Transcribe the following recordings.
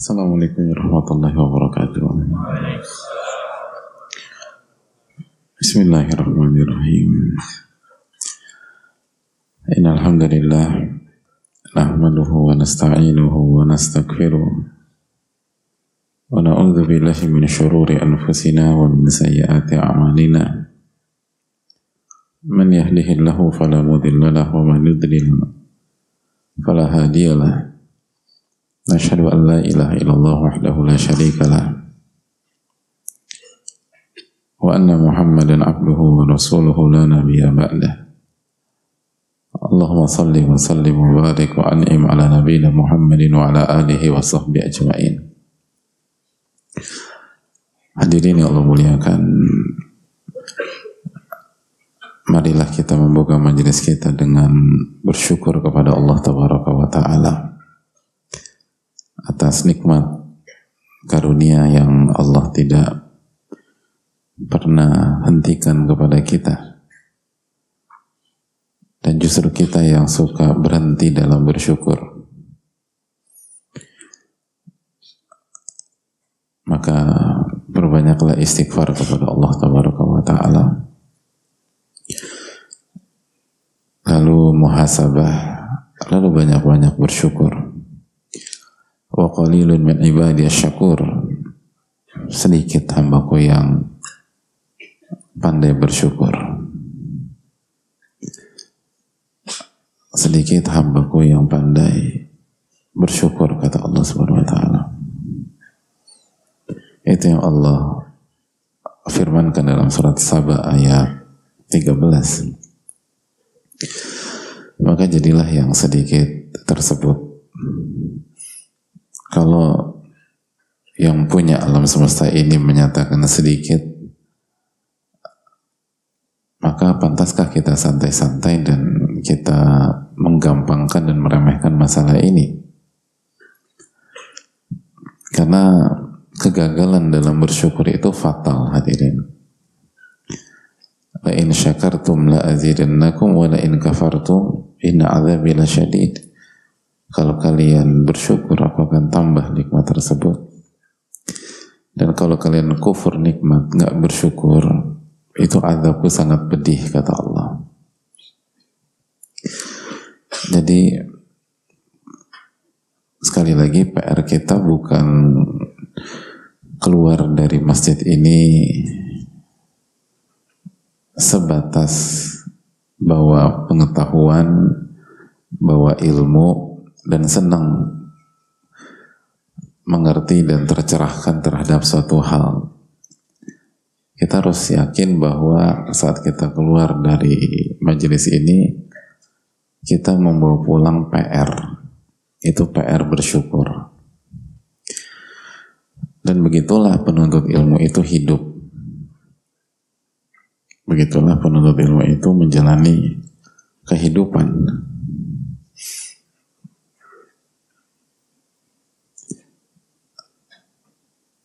Assalamualaikum warahmatullahi wabarakatuh. Bismillahirrahmanirrahim. Innal hamdalillah nahmaduhu wa nasta'inuhu wa nastaghfiruh wa na'udzu billahi min shururi anfusina wa min sayyiati a'malina. Man yahdihillahu fala mudilla lahu wa man yudlil fala hadiya lahu. نشهد أن لا إله إلا الله وحده لا شريك له وأن محمدا عبده ورسوله لا نبي بعده اللهم صل وسلم وبارك وأنعم على نبينا محمد وعلى آله وصحبه أجمعين Hadirin yang Allah muliakan Marilah kita membuka majelis kita dengan bersyukur kepada Allah Tabaraka wa Ta'ala atas nikmat karunia yang Allah tidak pernah hentikan kepada kita. Dan justru kita yang suka berhenti dalam bersyukur. Maka berbanyaklah istighfar kepada Allah taala. Lalu muhasabah lalu banyak-banyak bersyukur wa qalilun min ibadi syakur. Sedikit hambaku yang pandai bersyukur. Sedikit hambaku yang pandai bersyukur kata Allah Subhanahu wa taala. Itu yang Allah firmankan dalam surat Saba ayat 13 maka jadilah yang sedikit tersebut kalau yang punya alam semesta ini menyatakan sedikit, maka pantaskah kita santai-santai dan kita menggampangkan dan meremehkan masalah ini? Karena kegagalan dalam bersyukur itu fatal hadirin. La in syakartum la azidannakum wa la in kafartum inna azabi lasyadid. Kalau kalian bersyukur, aku akan tambah nikmat tersebut. Dan kalau kalian kufur nikmat, nggak bersyukur, itu azabku sangat pedih, kata Allah. Jadi, sekali lagi PR kita bukan keluar dari masjid ini sebatas bahwa pengetahuan, bahwa ilmu dan senang mengerti dan tercerahkan terhadap suatu hal. Kita harus yakin bahwa saat kita keluar dari majelis ini, kita membawa pulang PR. Itu PR bersyukur. Dan begitulah penuntut ilmu itu hidup. Begitulah penuntut ilmu itu menjalani kehidupan.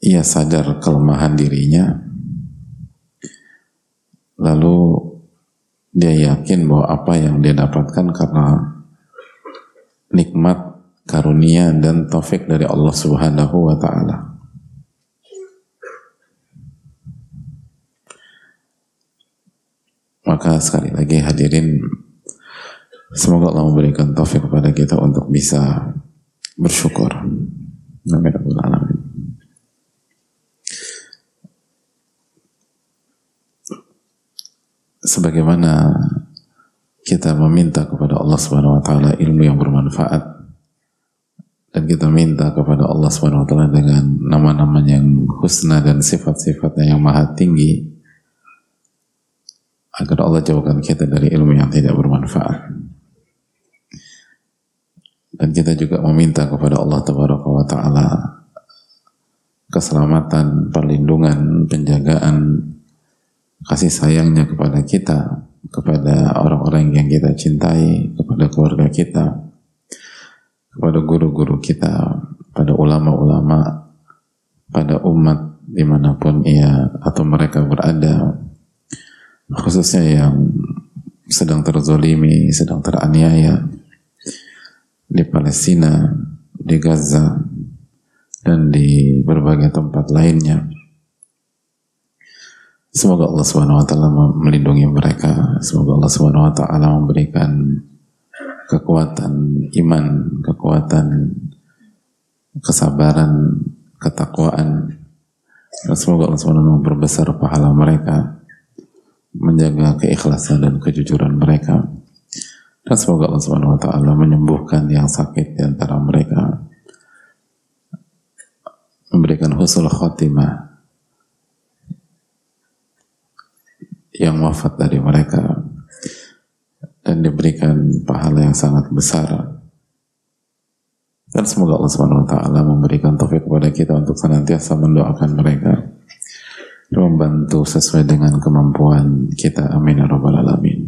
Ia sadar kelemahan dirinya, lalu dia yakin bahwa apa yang dia dapatkan karena nikmat, karunia, dan taufik dari Allah Subhanahu wa Ta'ala. Maka sekali lagi hadirin, semoga Allah memberikan taufik kepada kita untuk bisa bersyukur. Amin. Sebagaimana kita meminta kepada Allah Subhanahu wa taala ilmu yang bermanfaat dan kita minta kepada Allah Subhanahu wa taala dengan nama-nama yang husna dan sifat-sifatnya yang maha tinggi agar Allah jauhkan kita dari ilmu yang tidak bermanfaat. Dan kita juga meminta kepada Allah Tabaraka wa taala keselamatan, perlindungan, penjagaan kasih sayangnya kepada kita, kepada orang-orang yang kita cintai, kepada keluarga kita, kepada guru-guru kita, pada ulama-ulama, pada umat di mana pun ia atau mereka berada, khususnya yang sedang terzolimi, sedang teraniaya di Palestina, di Gaza, dan di berbagai tempat lainnya. Semoga Allah Subhanahu wa taala melindungi mereka. Semoga Allah Subhanahu wa taala memberikan kekuatan iman, kekuatan kesabaran, ketakwaan. Dan semoga Allah Subhanahu wa memperbesar pahala mereka, menjaga keikhlasan dan kejujuran mereka. Dan semoga Allah Subhanahu wa taala menyembuhkan yang sakit di antara mereka. Memberikan husnul khotimah yang wafat dari mereka dan diberikan pahala yang sangat besar. Dan semoga Allah Subhanahu wa taala memberikan taufik kepada kita untuk senantiasa mendoakan mereka dan membantu sesuai dengan kemampuan kita. Amin ya rabbal alamin.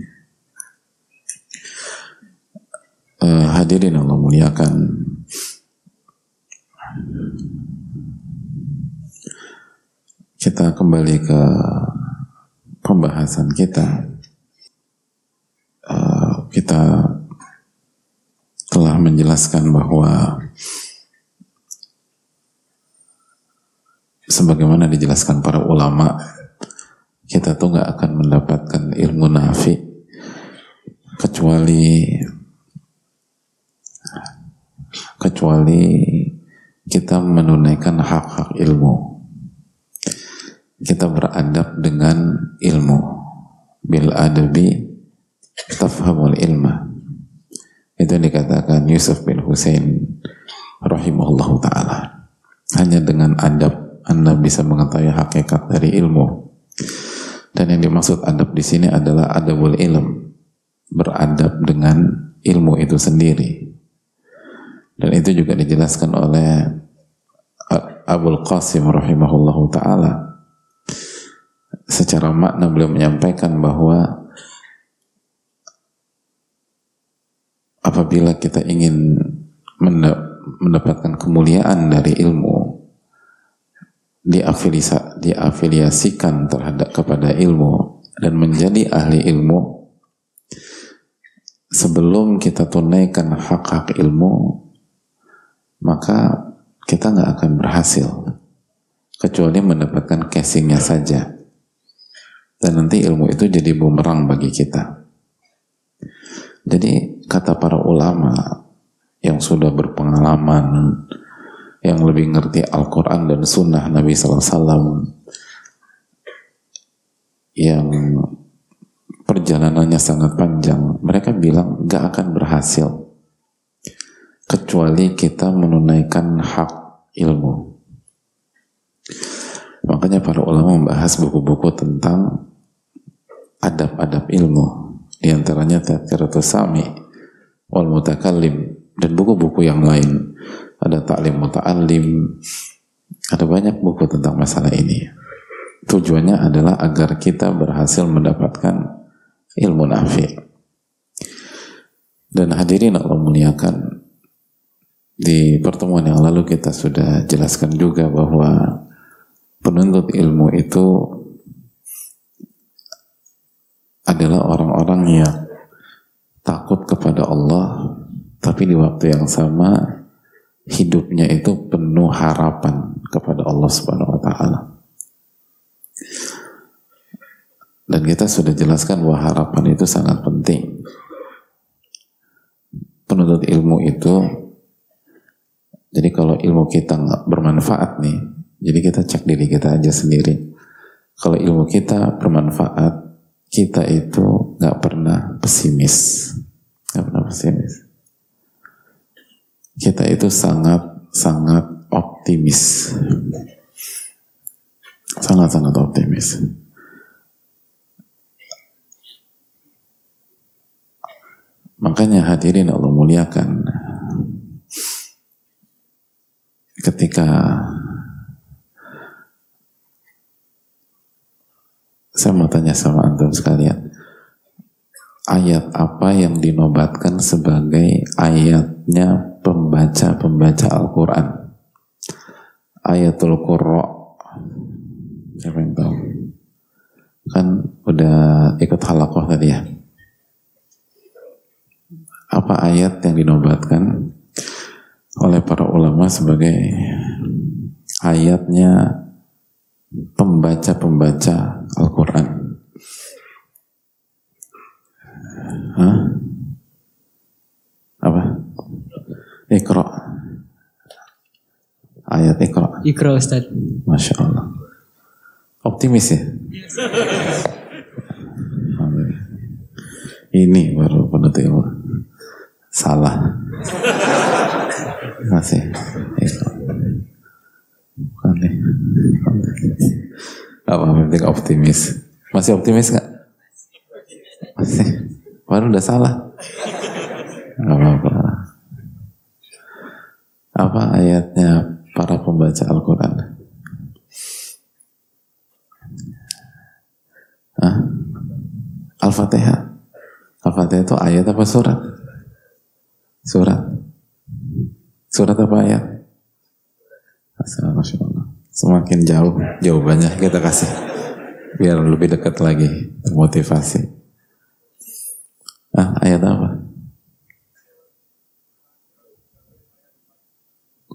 Uh, hadirin Allah muliakan. Kita kembali ke pembahasan kita uh, kita telah menjelaskan bahwa sebagaimana dijelaskan para ulama kita tuh nggak akan mendapatkan ilmu nafi kecuali kecuali kita menunaikan hak-hak ilmu kita beradab dengan ilmu. Bil adabi tafhamul ilma. Itu yang dikatakan Yusuf bin Hussein rahimahullah ta'ala. Hanya dengan adab anda bisa mengetahui hakikat dari ilmu. Dan yang dimaksud adab di sini adalah adabul ilm. Beradab dengan ilmu itu sendiri. Dan itu juga dijelaskan oleh Abul Qasim rahimahullah ta'ala secara makna beliau menyampaikan bahwa apabila kita ingin mendapatkan kemuliaan dari ilmu diafiliasikan terhadap kepada ilmu dan menjadi ahli ilmu sebelum kita tunaikan hak-hak ilmu maka kita nggak akan berhasil kecuali mendapatkan casingnya saja dan nanti ilmu itu jadi bumerang bagi kita. Jadi kata para ulama yang sudah berpengalaman, yang lebih ngerti Al-Quran dan Sunnah Nabi SAW, yang perjalanannya sangat panjang, mereka bilang gak akan berhasil kecuali kita menunaikan hak ilmu. Makanya para ulama membahas buku-buku tentang adab-adab ilmu. Di antaranya Tadkiratus Sami wal Mutakallim dan buku-buku yang lain. Ada Ta'lim Muta'allim. Ada banyak buku tentang masalah ini. Tujuannya adalah agar kita berhasil mendapatkan ilmu nafi. Dan hadirin Allah muliakan di pertemuan yang lalu kita sudah jelaskan juga bahwa penuntut ilmu itu adalah orang-orang yang takut kepada Allah tapi di waktu yang sama hidupnya itu penuh harapan kepada Allah Subhanahu wa taala. Dan kita sudah jelaskan bahwa harapan itu sangat penting. Penuntut ilmu itu jadi kalau ilmu kita nggak bermanfaat nih, jadi kita cek diri kita aja sendiri. Kalau ilmu kita bermanfaat, kita itu nggak pernah pesimis, nggak pernah pesimis. Kita itu sangat sangat optimis, sangat sangat optimis. Makanya hadirin Allah muliakan ketika Saya mau tanya sama antum sekalian. Ayat apa yang dinobatkan sebagai ayatnya pembaca-pembaca Al-Quran? Ayatul Qurra. Siapa yang tahu? Kan udah ikut halakoh tadi ya. Apa ayat yang dinobatkan oleh para ulama sebagai ayatnya pembaca-pembaca Al-Quran. Hah? Apa? Iqra. Ayat Iqra. Iqra Ustaz. Masya Allah. Optimis ya? Ini baru penuntut ilmu. Salah. Masih. Nih. Apa penting optimis? Masih optimis nggak? Masih. Baru udah salah. Apa-apa. Apa ayatnya para pembaca Al-Quran? Al-Fatihah. Al-Fatihah itu ayat apa surat? Surat. Surat apa ayat? Assalamualaikum. Semakin jauh jawabannya kita kasih. Biar lebih dekat lagi. Termotivasi. Ah, ayat apa?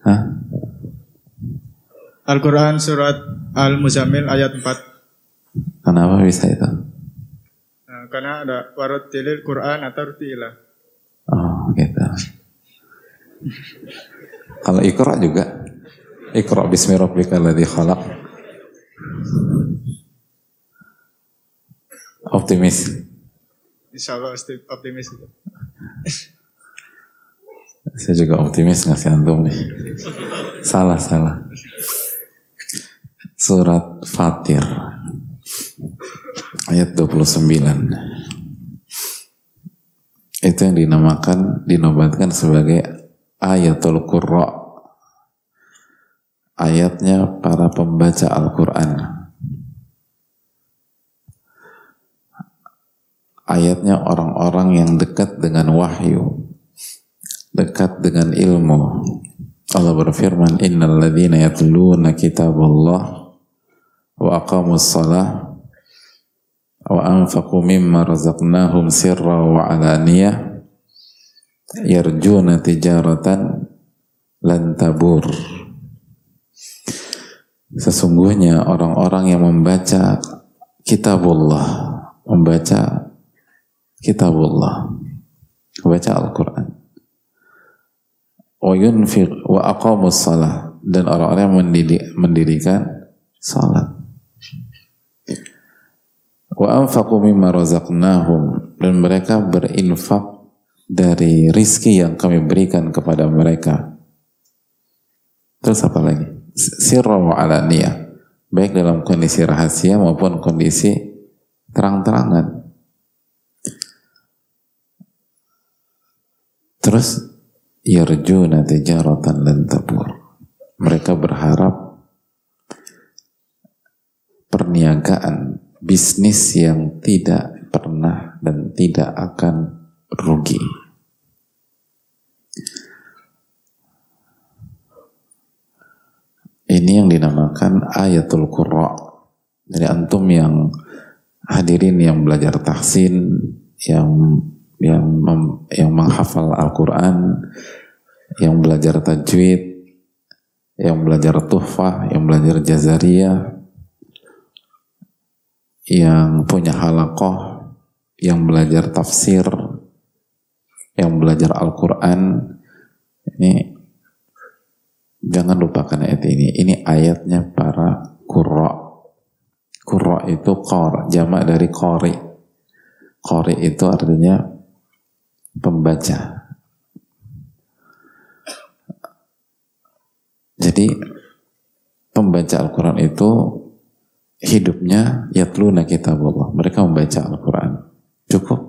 Hah? Al-Quran surat Al-Muzammil ayat 4. Kenapa bisa itu? Nah, karena ada warut tilil Quran atau tilah. Oh gitu. Kalau ikra juga. Ikra bismi rabbika alladhi khalaq. Optimis. Insya Allah optimis. Saya juga optimis ngasih antum nih. Salah, salah. Surat Fatir. Ayat 29. Itu yang dinamakan, dinobatkan sebagai ayatul qurra. Ayatnya para pembaca Al-Quran. Ayatnya orang-orang yang dekat dengan wahyu dekat dengan ilmu. Allah berfirman, Innal ladhina yatluna kitabullah wa aqamus salah wa anfaqu mimma razaqnahum sirra wa alaniyah yarjuna tijaratan lan tabur. Sesungguhnya orang-orang yang membaca kitabullah, membaca kitabullah, membaca Al-Quran. Wa yunfiq wa aqamus salah. Dan orang-orang yang mendidik, mendirikan salat. Wa anfaqu mimma razaqnahum. Dan mereka berinfak dari rizki yang kami berikan kepada mereka. Terus apa lagi sirra wa alaniyah baik dalam kondisi rahasia maupun kondisi terang-terangan terus yarjuna tijaratan lan tabur. Mereka berharap perniagaan bisnis yang tidak pernah dan tidak akan rugi. Ini yang dinamakan ayatul qurra. Jadi antum yang hadirin yang belajar tahsin, yang yang mem, yang menghafal Al-Quran, yang belajar tajwid, yang belajar tuhfah, yang belajar jazariyah, yang punya halakoh, yang belajar tafsir, yang belajar Al-Quran, ini jangan lupakan ayat ini. Ini ayatnya para kurra. Kurra itu kor, jamak dari kori. Kori itu artinya pembaca. Jadi pembaca Al-Quran itu hidupnya yatluna kitabullah. Mereka membaca Al-Quran. Cukup.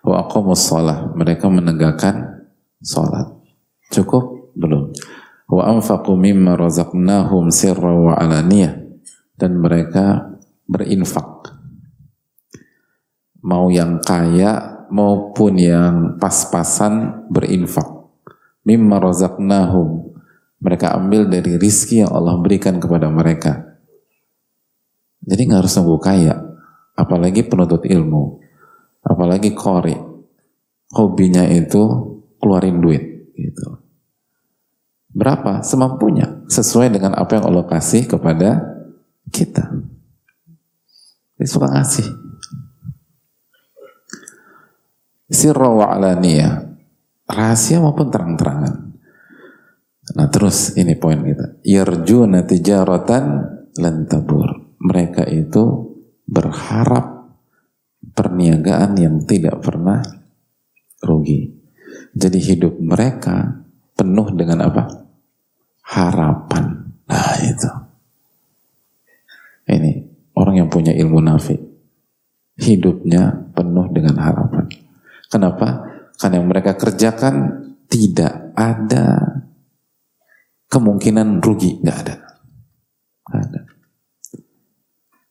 Wa aqamus sholah. Mereka menegakkan sholat. Cukup? Belum. Wa anfaqu mimma razaqnahum sirra wa. Dan mereka berinfak. Mau yang kaya maupun yang pas-pasan berinfak. Mimma razaqnahum. Mereka ambil dari rizki yang Allah berikan kepada mereka. Jadi nggak harus nunggu kaya. Apalagi penuntut ilmu. Apalagi kori. Hobinya itu keluarin duit. gitu. Berapa? Semampunya. Sesuai dengan apa yang Allah kasih kepada kita. Dia suka ngasih. Sirra wa alaniyah. Rahasia maupun terang-terangan. Nah terus ini poin kita. Yarjuna tijaratan lantabur. Mereka itu berharap perniagaan yang tidak pernah rugi. Jadi hidup mereka penuh dengan apa? Harapan. Nah itu. Ini orang yang punya ilmu nafik. Hidupnya penuh dengan harapan. Kenapa? Karena yang mereka kerjakan tidak ada kemungkinan rugi. Nggak ada. Nggak ada.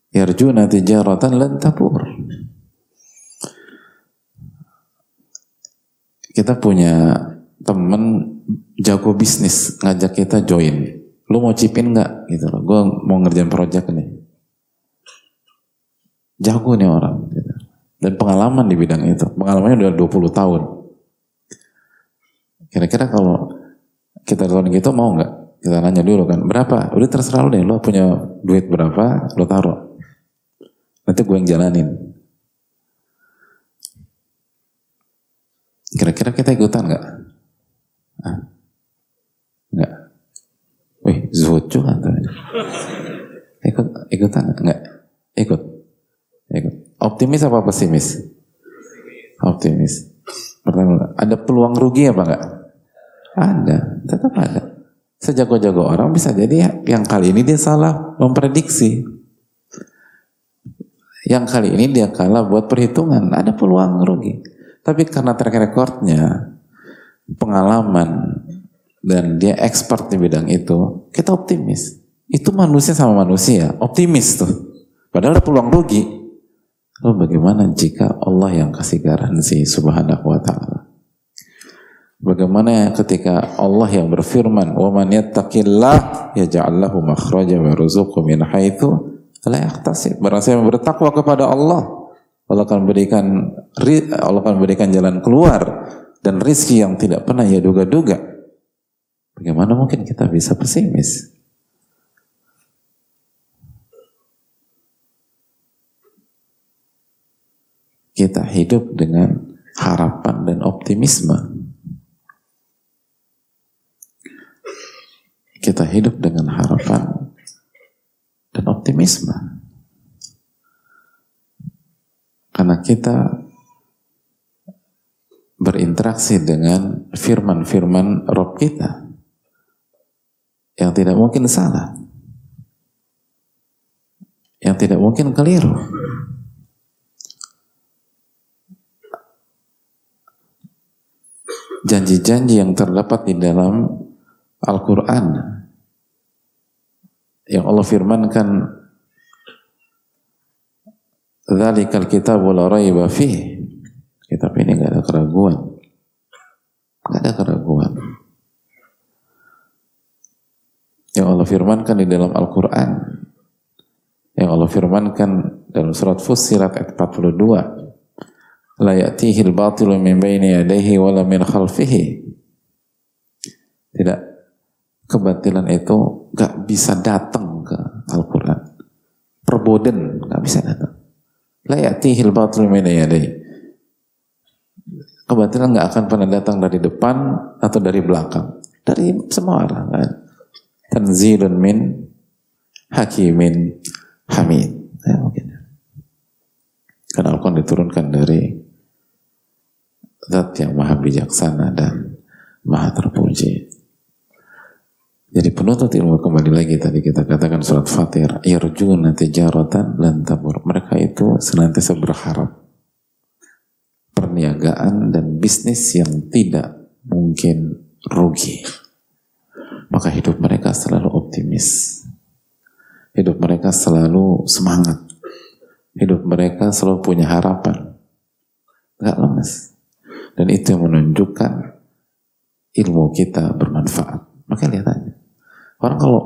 Yarjuna tijaratan lan tabur. Kita punya temen jago bisnis ngajak kita join. Lu mau chipin nggak? Gitu loh. Gue mau ngerjain project nih. Jago nih orang. Gitu. Dan pengalaman di bidang itu. Pengalamannya udah 20 tahun. Kira-kira kalau kita tahun gitu mau nggak? Kita nanya dulu kan. Berapa? Udah terserah lu deh. Lu punya duit berapa? Lu taruh. Nanti gue yang jalanin. Kira-kira kita ikutan nggak? Nggak. Wih, zuhud juga tuh. Ikut, ikutan nggak? Ikut. Ikut. Optimis apa pesimis? Optimis. Pertama, ada peluang rugi apa enggak? Ada, tetap ada. Sejago-jago orang bisa jadi yang kali ini dia salah memprediksi. Yang kali ini dia kalah buat perhitungan, ada peluang rugi. Tapi karena track recordnya, pengalaman, dan dia expert di bidang itu, kita optimis. Itu manusia sama manusia, optimis tuh. Padahal ada peluang rugi. Lalu bagaimana jika Allah yang kasih garansi subhanahu wa ta'ala? Bagaimana ketika Allah yang berfirman, "Wa man yattaqillah yaj'al lahu makhraja wa yarzuqhu min haitsu yahtasib." Barang siapa bertakwa kepada Allah, Allah akan berikan Allah akan berikan jalan keluar dan rizki yang tidak pernah ia duga-duga. Bagaimana mungkin kita bisa pesimis? Kita hidup dengan harapan dan optimisme. Kita hidup dengan harapan dan optimisme. Karena kita berinteraksi dengan firman-firman Rob kita yang tidak mungkin salah, yang tidak mungkin keliru. Janji-janji yang terdapat di dalam Al-Quran yang Allah firmankan Zalikal kitabu la raiba fih. Kitab ini nggak ada keraguan. Nggak ada keraguan. Yang Allah firmankan di dalam Al-Quran. Yang Allah firmankan dalam surat Fussilat ayat 42. La ya'tihi al-batilu min baini yadayhi wala min khalfihi. Tidak. Kebatilan itu nggak bisa datang ke Al-Quran. Perboden nggak bisa datang. La ya'tihi al-batilu min yadayhi. Kebatilan nggak akan pernah datang dari depan atau dari belakang. Dari semua arah. Kan? Tanzilun min hakimin hamid. Ya, mungkin. Karena Al-Quran diturunkan dari zat yang maha bijaksana dan maha terpuji. Jadi penuntut ilmu kembali lagi tadi kita katakan surat Fatir, yarjuna tijaratan lan tabur. Mereka itu senantiasa berharap perniagaan dan bisnis yang tidak mungkin rugi. Maka hidup mereka selalu optimis. Hidup mereka selalu semangat. Hidup mereka selalu punya harapan. Gak lemes. Dan itu yang menunjukkan ilmu kita bermanfaat. Maka lihat aja. Orang kalau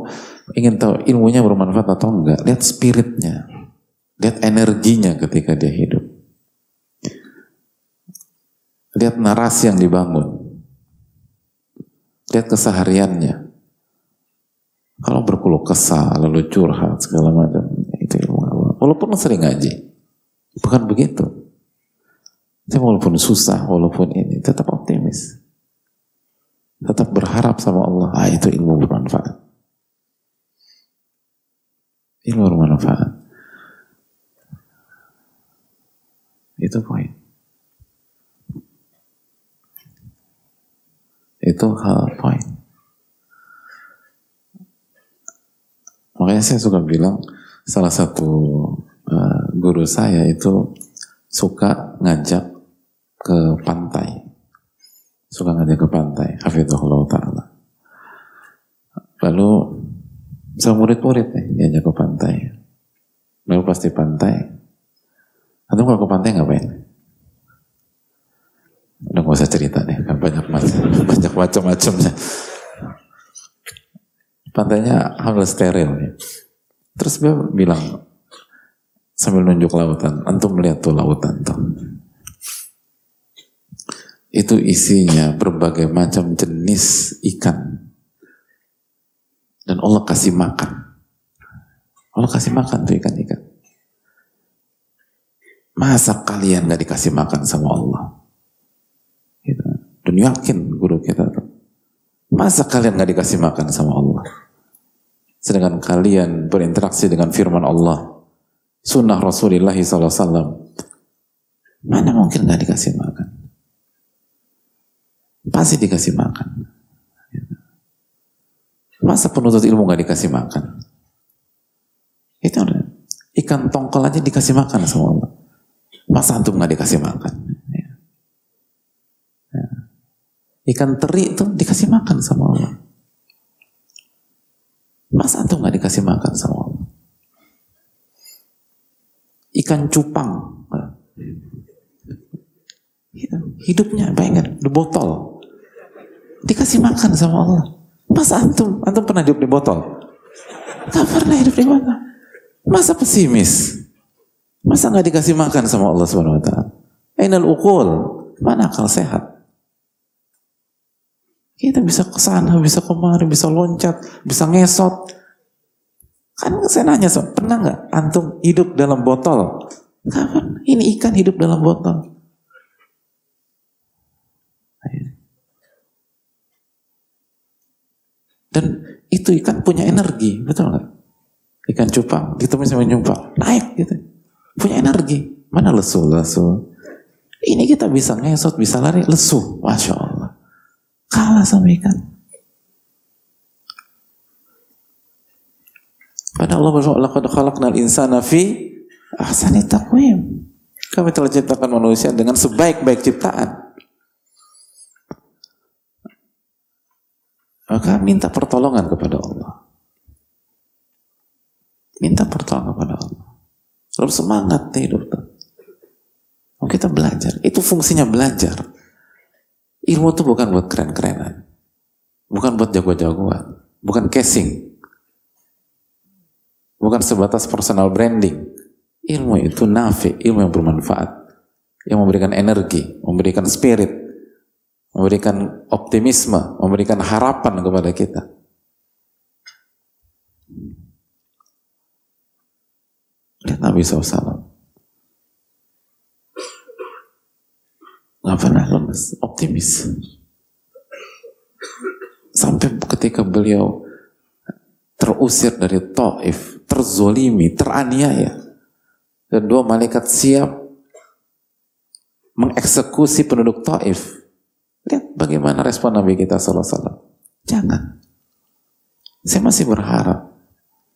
ingin tahu ilmunya bermanfaat atau enggak, lihat spiritnya. Lihat energinya ketika dia hidup. Lihat narasi yang dibangun. Lihat kesehariannya. Kalau berkeluh kesah, lalu curhat, segala macam, itu ilmu awal. Walaupun sering ngaji. Bukan begitu. Tapi walaupun susah, walaupun ini, tetap optimis. Tetap berharap sama Allah. Ah, itu ilmu bermanfaat. Ilmu bermanfaat. Itu poin. Itu hal poin. Makanya saya suka bilang salah satu uh, guru saya itu suka ngajak ke pantai. Suka ngajak ke pantai. Hafizahullah ta'ala. Lalu sama murid-murid nih diajak ke pantai. Lalu pasti pantai. Atau kalau ke pantai ngapain? Udah gak usah cerita deh, banyak macam banyak macam-macamnya. Pantainya hampir steril. Terus dia bilang sambil nunjuk lautan, antum melihat tuh lautan tuh. Itu isinya berbagai macam jenis ikan. Dan Allah kasih makan. Allah kasih makan tuh ikan-ikan. Masa kalian gak dikasih makan sama Allah? Dan yakin guru kita tuh. Masa kalian gak dikasih makan sama Allah? Sedangkan kalian berinteraksi dengan firman Allah, sunnah Rasulullah SAW, mana mungkin gak dikasih makan? Pasti dikasih makan. Masa penuntut ilmu gak dikasih makan? Itu ikan tongkol aja dikasih makan sama Allah. Masa antum gak dikasih makan? Ikan teri itu dikasih makan sama Allah. Masa antum nggak dikasih makan sama Allah? Ikan cupang. Hidupnya bayangkan di botol. Dikasih makan sama Allah. Masa antum? Antum pernah hidup di botol? Gak pernah hidup di botol. Masa pesimis? Masa nggak dikasih makan sama Allah Subhanahu wa taala? Ukul? Mana akal sehat? Kita bisa ke sana, bisa kemari, bisa loncat, bisa ngesot. Kan saya nanya, so, pernah nggak antum hidup dalam botol? Kapan? Ini ikan hidup dalam botol. Dan itu ikan punya energi, betul nggak? Ikan cupang, ditemuin sama nyumpang, naik gitu. Punya energi. Mana lesu, lesu. Ini kita bisa ngesot, bisa lari, lesu. Masya Allah. Kalah sama ikan. Pada Allah berfirman, "Laqad khalaqnal insana fi ahsani taqwim." Kami telah ciptakan manusia dengan sebaik-baik ciptaan. Maka minta pertolongan kepada Allah. Minta pertolongan kepada Allah. Lalu semangat hidup. Kita belajar. Itu fungsinya belajar. Ilmu itu bukan buat keren-kerenan. Bukan buat jago-jagoan. Bukan casing. Bukan sebatas personal branding. Ilmu itu nafi, ilmu yang bermanfaat. Yang memberikan energi, memberikan spirit, memberikan optimisme, memberikan harapan kepada kita. Lihat Nabi SAW. Nggak pernah lemes, optimis. Sampai ketika beliau terusir dari Taif, terzolimi, teraniaya, dan dua malaikat siap mengeksekusi penduduk Taif. Lihat bagaimana respon Nabi kita Sallallahu Jangan. Saya masih berharap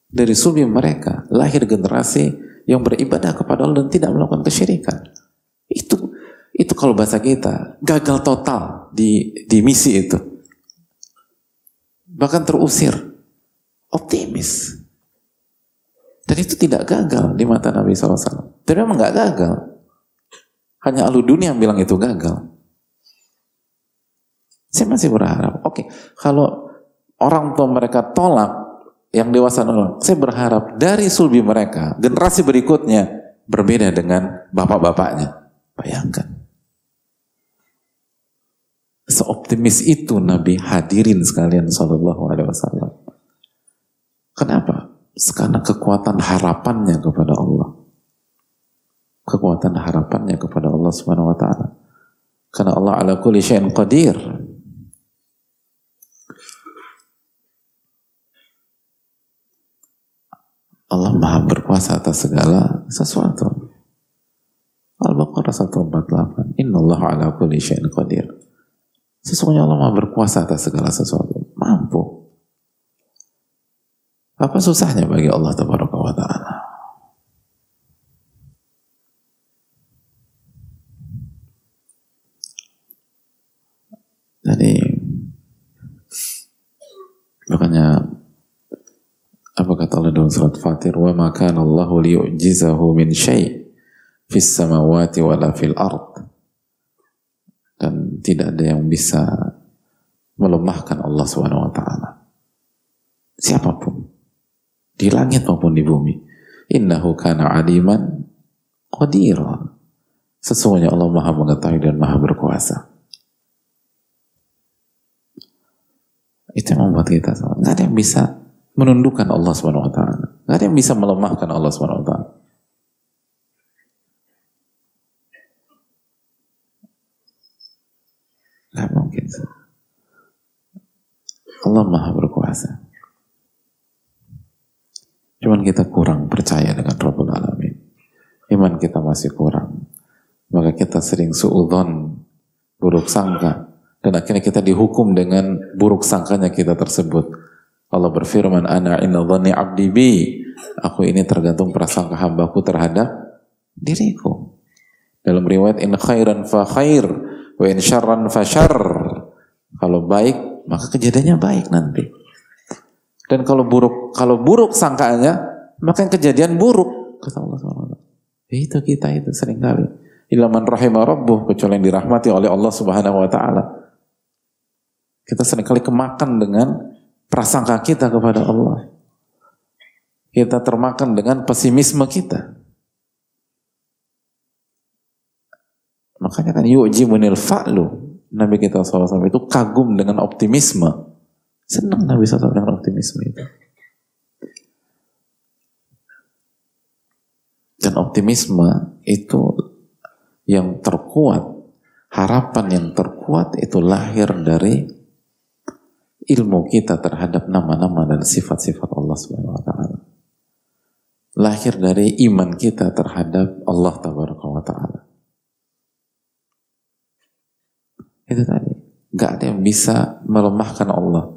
dari sulbi mereka lahir generasi yang beribadah kepada Allah dan tidak melakukan kesyirikan. Itu itu kalau bahasa kita, gagal total di, di misi itu. Bahkan terusir. Optimis. Dan itu tidak gagal di mata Nabi SAW. Dan memang nggak gagal. Hanya alu dunia yang bilang itu gagal. Saya masih berharap, oke, okay, kalau orang tua mereka tolak, yang dewasa nolak, saya berharap dari sulbi mereka, generasi berikutnya berbeda dengan bapak-bapaknya. Bayangkan. Seoptimis itu Nabi hadirin sekalian Sallallahu Alaihi Wasallam. Kenapa? Karena kekuatan harapannya kepada Allah. Kekuatan harapannya kepada Allah Subhanahu wa taala. Karena Allah ala kulli syai'in qadir. Allah maha berkuasa atas segala sesuatu. Al-Baqarah 148. Inna Allah ala kulli syai'in qadir. Sesungguhnya Allah maha berkuasa atas segala sesuatu. Mampu. Apa susahnya bagi Allah Tabaraka wa Ta'ala? Jadi makanya apa kata Allah dalam surat Fatir wa ma kana Allah liyu'jizahu min syai' fis samawati wala fil ard dan tidak ada yang bisa melemahkan Allah Subhanahu wa taala. Siapa pun. Di langit maupun di bumi. Innahu kana aliman qadira sesungguhnya Allah Maha mengetahui dan Maha berkuasa. Itu yang membuat kita sama. Nggak ada yang bisa menundukkan Allah Subhanahu wa ada yang bisa melemahkan Allah taala. Nggak mungkin. Allah Maha berkuasa. Cuman kita kurang percaya dengan Rabbul Alamin. Iman kita masih kurang. Maka kita sering suudon, buruk sangka dan akhirnya kita dihukum dengan buruk sangkanya kita tersebut. Allah berfirman, "Ana inna 'abdi bi." Aku ini tergantung prasangka hambaku terhadap diriku. Dalam riwayat in khairan fa khair wa in syarran fa syarr. Kalau baik, maka kejadiannya baik nanti. Dan kalau buruk, kalau buruk sangkanya, maka yang kejadian buruk kata Allah SWT. Itu kita itu sering kali. Ilaman rahimah rabbuh kecuali yang dirahmati oleh Allah Subhanahu wa taala. Kita sering kali kemakan dengan prasangka kita kepada Allah. Kita termakan dengan pesimisme kita. Makanya kan yu'jimunil fa'lu. Nabi kita SAW itu kagum dengan optimisme. Senang Nabi SAW dengan optimisme itu. Dan optimisme itu yang terkuat, harapan yang terkuat itu lahir dari ilmu kita terhadap nama-nama dan sifat-sifat Allah Subhanahu wa taala. Lahir dari iman kita terhadap Allah Tabaraka wa taala. Itu tadi. Gak ada yang bisa melemahkan Allah.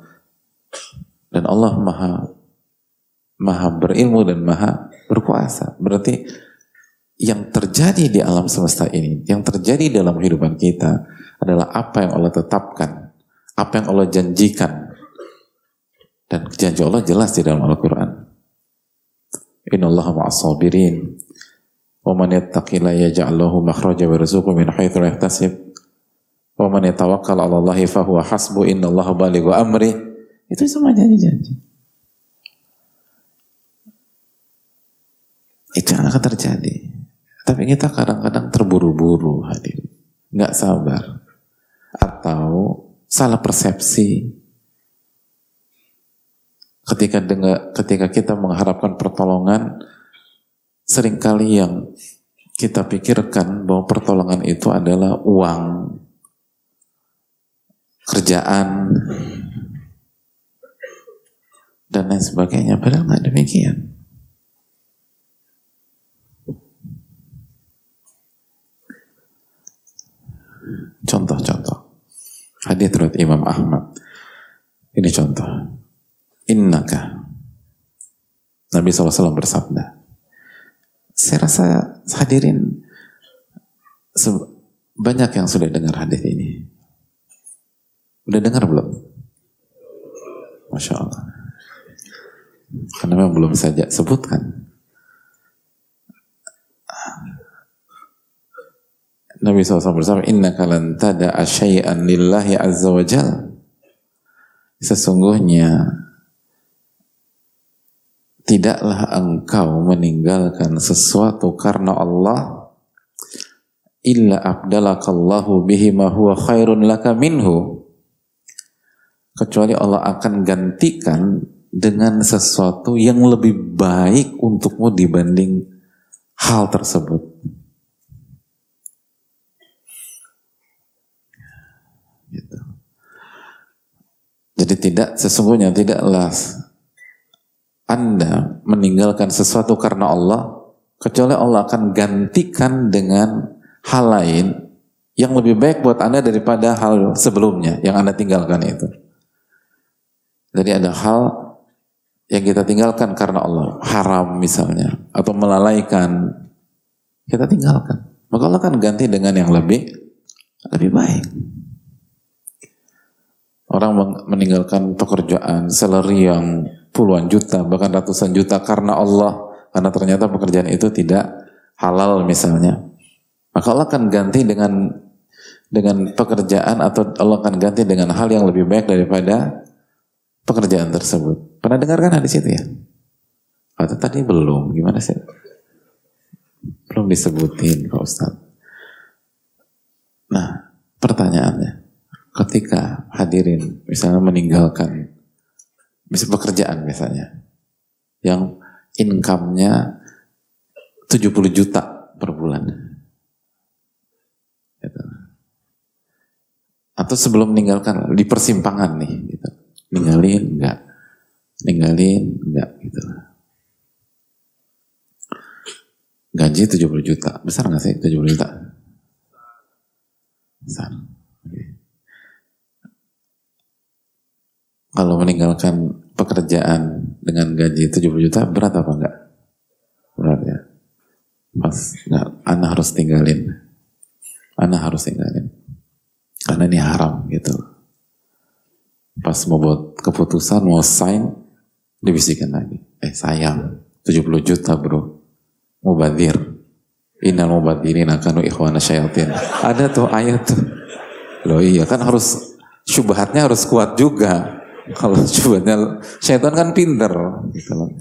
Dan Allah maha maha berilmu dan maha berkuasa. Berarti yang terjadi di alam semesta ini, yang terjadi dalam kehidupan kita adalah apa yang Allah tetapkan apa yang Allah janjikan dan janji Allah jelas di dalam Al-Quran Inna Allah ma'asabirin wa man yattaqila yaj'allahu makhraja wa rizquhu min haitsu la yahtasib wa man yatawakkal 'ala Allah fa huwa hasbu inna Allah balighu amri. Itu semua janji-janji itu yang akan terjadi. Tapi kita kadang-kadang terburu-buru hadir. Nggak sabar. Atau salah persepsi. Ketika dengar ketika kita mengharapkan pertolongan sering kali yang kita pikirkan bahwa pertolongan itu adalah uang kerjaan dan lain sebagainya padahal nggak demikian contoh-contoh Hadis riwayat Imam Ahmad. Ini contoh. Innaka. Nabi SAW bersabda. Saya rasa hadirin banyak yang sudah dengar hadis ini. Udah dengar belum? Masya Allah. Karena memang belum saja sebutkan. Nabi SAW bersama Inna kalan tada asyai'an lillahi azza wa jal Sesungguhnya Tidaklah engkau meninggalkan sesuatu karena Allah Illa abdalakallahu bihi ma huwa khairun laka minhu Kecuali Allah akan gantikan dengan sesuatu yang lebih baik untukmu dibanding hal tersebut. Gitu. Jadi tidak sesungguhnya tidaklah Anda meninggalkan sesuatu karena Allah kecuali Allah akan gantikan dengan hal lain yang lebih baik buat Anda daripada hal sebelumnya yang Anda tinggalkan itu. Jadi ada hal yang kita tinggalkan karena Allah, haram misalnya, atau melalaikan, kita tinggalkan. Maka Allah akan ganti dengan yang lebih lebih baik. Orang meninggalkan pekerjaan, salary yang puluhan juta, bahkan ratusan juta karena Allah, karena ternyata pekerjaan itu tidak halal misalnya. Maka Allah akan ganti dengan dengan pekerjaan atau Allah akan ganti dengan hal yang lebih baik daripada pekerjaan tersebut. Pernah dengarkan hadis itu ya? Atau tadi belum? Gimana sih? Belum disebutin Pak Ustadz. Nah, pertanyaannya, ketika hadirin misalnya meninggalkan bisa pekerjaan misalnya yang income-nya 70 juta per bulan. Gitu. Atau sebelum meninggalkan di persimpangan nih gitu. Ninggalin enggak. Ninggalin enggak gitu. Gaji 70 juta. Besar nggak sih 70 juta? Besar. Kalau meninggalkan pekerjaan dengan gaji 70 juta berat apa enggak? Berat ya. Pas enggak, Anda harus tinggalin. Anda harus tinggalin. Karena ini haram gitu. Pas mau buat keputusan, mau sign, dibisikan lagi. Eh sayang, 70 juta bro. Mubadir. Innal mubadirin akanu ikhwana syayatin. Ada tuh ayat tuh. Loh iya kan harus syubhatnya harus kuat juga. Kalau syubhatnya syaitan kan pinter gitu loh.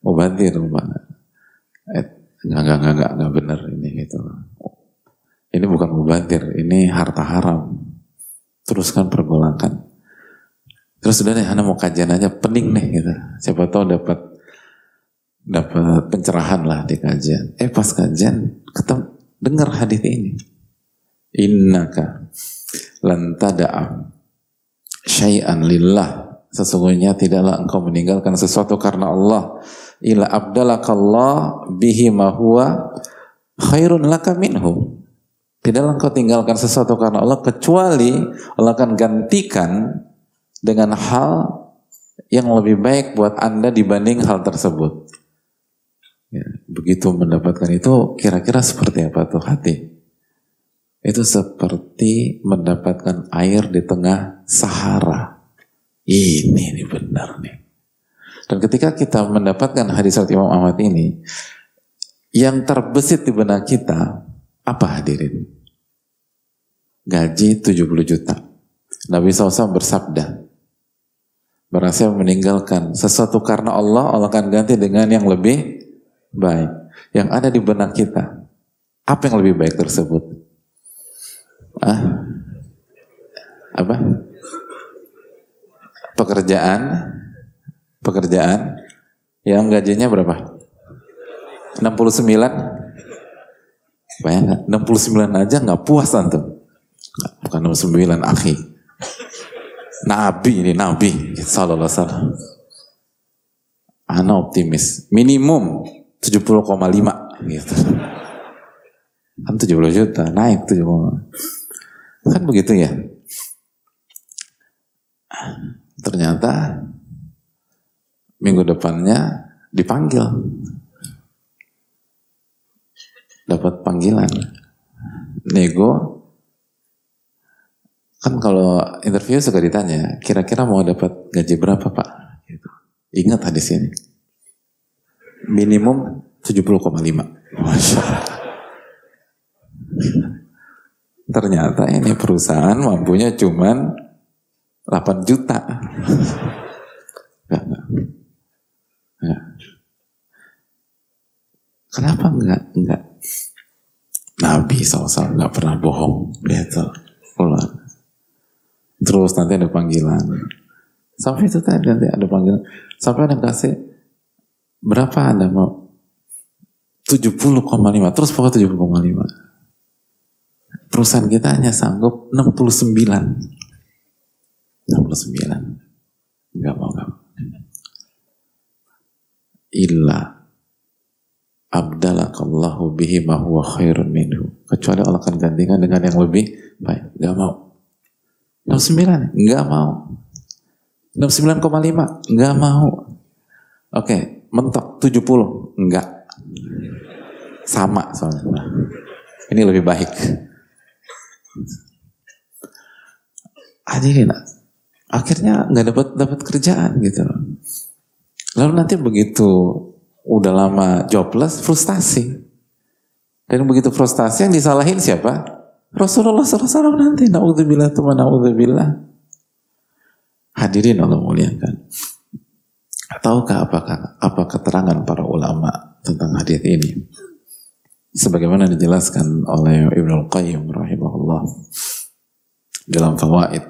Mubadir. Eh, enggak, enggak, enggak, enggak, enggak benar ini gitu. Ini bukan mubadir, ini harta haram. Teruskan pergolakan. Terus sudah nih, Anda mau kajian aja, pening nih gitu. Siapa tahu dapat dapat pencerahan lah di kajian. Eh pas kajian, ketemu dengar hadis ini. Innaka lantada'a syai'an lillah. Sesungguhnya tidaklah engkau meninggalkan sesuatu karena Allah. Ila abdalakallah bihi ma huwa khairun laka minhu. Tidaklah engkau tinggalkan sesuatu karena Allah kecuali Allah akan gantikan dengan hal yang lebih baik buat Anda dibanding hal tersebut. Ya, begitu mendapatkan itu kira-kira seperti apa tuh hati? Itu seperti mendapatkan air di tengah Sahara. Ini nih benar nih. Dan ketika kita mendapatkan hadis Imam Ahmad ini, yang terbesit di benak kita, apa hadirin? Gaji 70 juta. Nabi SAW bersabda, Berhasil meninggalkan sesuatu karena Allah, Allah akan ganti dengan yang lebih baik. Yang ada di benak kita. Apa yang lebih baik tersebut? Ah? Apa? Pekerjaan? Pekerjaan? Yang gajinya berapa? 69? Bayangkan, 69 aja nggak puas antum. Bukan 69, akhi. Nabi ini Nabi sallallahu alaihi wasallam. Ana optimis, minimum 70,5 gitu. Kan 70 juta, naik 70. Kan begitu ya. Ternyata minggu depannya dipanggil. Dapat panggilan. Nego Kan kalau interview suka ditanya, kira-kira mau dapat gaji berapa pak? Gitu. Ingat hadis ini. Minimum 70,5. Masya Allah. Ternyata ini perusahaan mampunya cuman 8 juta. Enggak, enggak. Kenapa enggak? Enggak. Nabi SAW enggak pernah bohong. Gitu. Terus nanti ada panggilan. Sampai itu tadi nanti ada panggilan. Sampai ada kasih berapa anda mau? 70,5 terus pokoknya 70,5 perusahaan kita hanya sanggup 69 69 enggak mau enggak mau. Illa abdalakallahu bihi ma huwa khairun minhu. Kecuali Allah akan gantikan dengan yang lebih baik. Enggak mau 69 enggak mau 69,5 enggak mau oke mentok 70 enggak sama soalnya. Ini lebih baik. Hadirin, akhirnya nggak dapat dapat kerjaan gitu. Lalu nanti begitu udah lama jobless, frustasi. Dan begitu frustasi yang disalahin siapa? Rasulullah SAW nanti. Na'udzubillah tuh na'udzubillah. Hadirin Allah muliakan. Tahukah apakah apa keterangan para ulama tentang hadis ini? sebagaimana dijelaskan oleh Ibnu Al-Qayyim rahimahullah dalam fawaid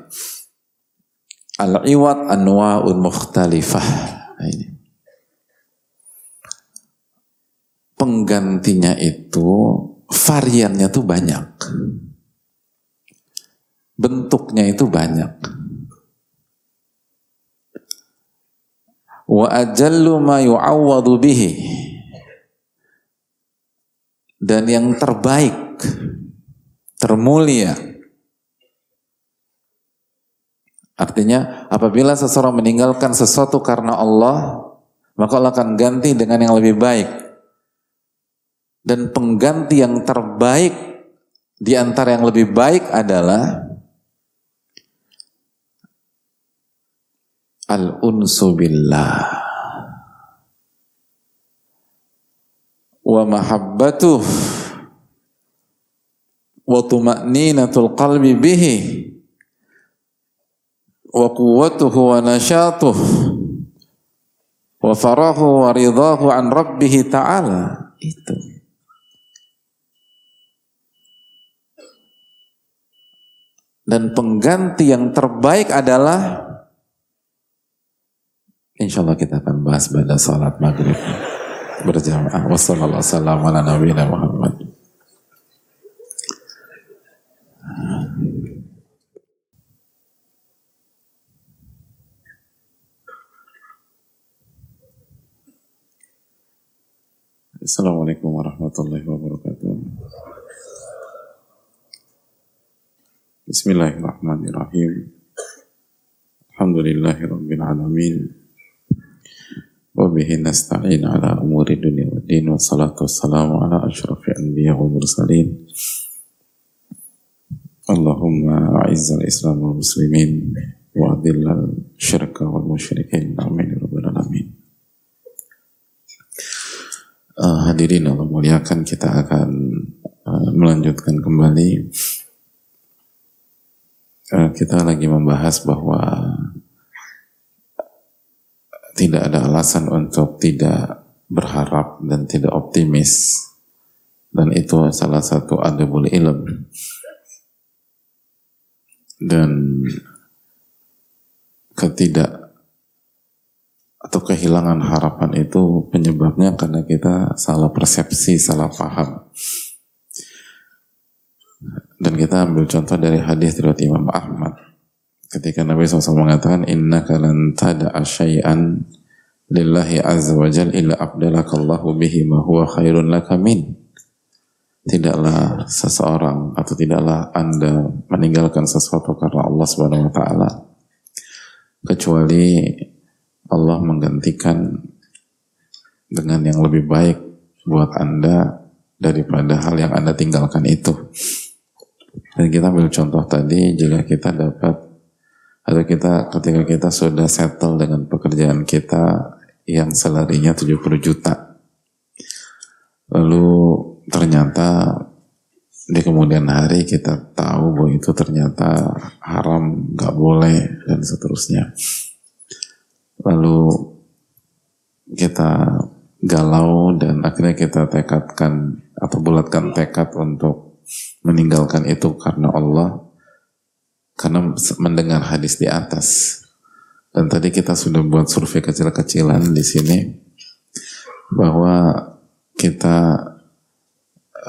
al-iwat anwa'un mukhtalifah nah, ini penggantinya itu variannya tuh banyak bentuknya itu banyak wa ajallu ma yu'awwadu bihi dan yang terbaik, termulia. Artinya apabila seseorang meninggalkan sesuatu karena Allah, maka Allah akan ganti dengan yang lebih baik. Dan pengganti yang terbaik di antara yang lebih baik adalah al-unsu billah. wa mahabbatuh. Wa tuma'ninatul qalbi bihi. Wa quwwatuhu wa nashatuh wa farahu wa ridahu an rabbih ta'ala. Itu. Dan pengganti yang terbaik adalah Insya Allah kita akan bahas pada salat maghrib berjamaah. Wassalamualaikum warahmatullahi wabarakatuh. Assalamualaikum warahmatullahi wabarakatuh. Bismillahirrahmanirrahim. Alhamdulillahirabbil alamin. وبه نستعين على أمور الدنيا والدين والصلاة والسلام على أشرف الأنبياء والمرسلين اللهم أعز الإسلام والمسلمين وأذل الشرك والمشركين آمين رب العالمين Uh, hadirin Allah muliakan kita akan uh, melanjutkan kembali uh, kita lagi membahas bahwa tidak ada alasan untuk tidak berharap dan tidak optimis. Dan itu salah satu adabul ilm. Dan ketidak atau kehilangan harapan itu penyebabnya karena kita salah persepsi, salah paham. Dan kita ambil contoh dari hadis dari Imam Ahmad ketika Nabi SAW mengatakan inna lan tada'a syai'an lillahi azza wa jal illa abdalakallahu bihi ma huwa khairun laka min. Tidaklah seseorang atau tidaklah anda meninggalkan sesuatu karena Allah subhanahu wa ta'ala kecuali Allah menggantikan dengan yang lebih baik buat anda daripada hal yang anda tinggalkan itu. Dan kita ambil contoh tadi jika kita dapat atau kita ketika kita sudah settle dengan pekerjaan kita yang salarinya 70 juta. Lalu ternyata di kemudian hari kita tahu bahwa itu ternyata haram, nggak boleh dan seterusnya. Lalu kita galau dan akhirnya kita tekadkan atau bulatkan tekad untuk meninggalkan itu karena Allah karena mendengar hadis di atas Dan tadi kita sudah buat survei kecil-kecilan di sini bahwa kita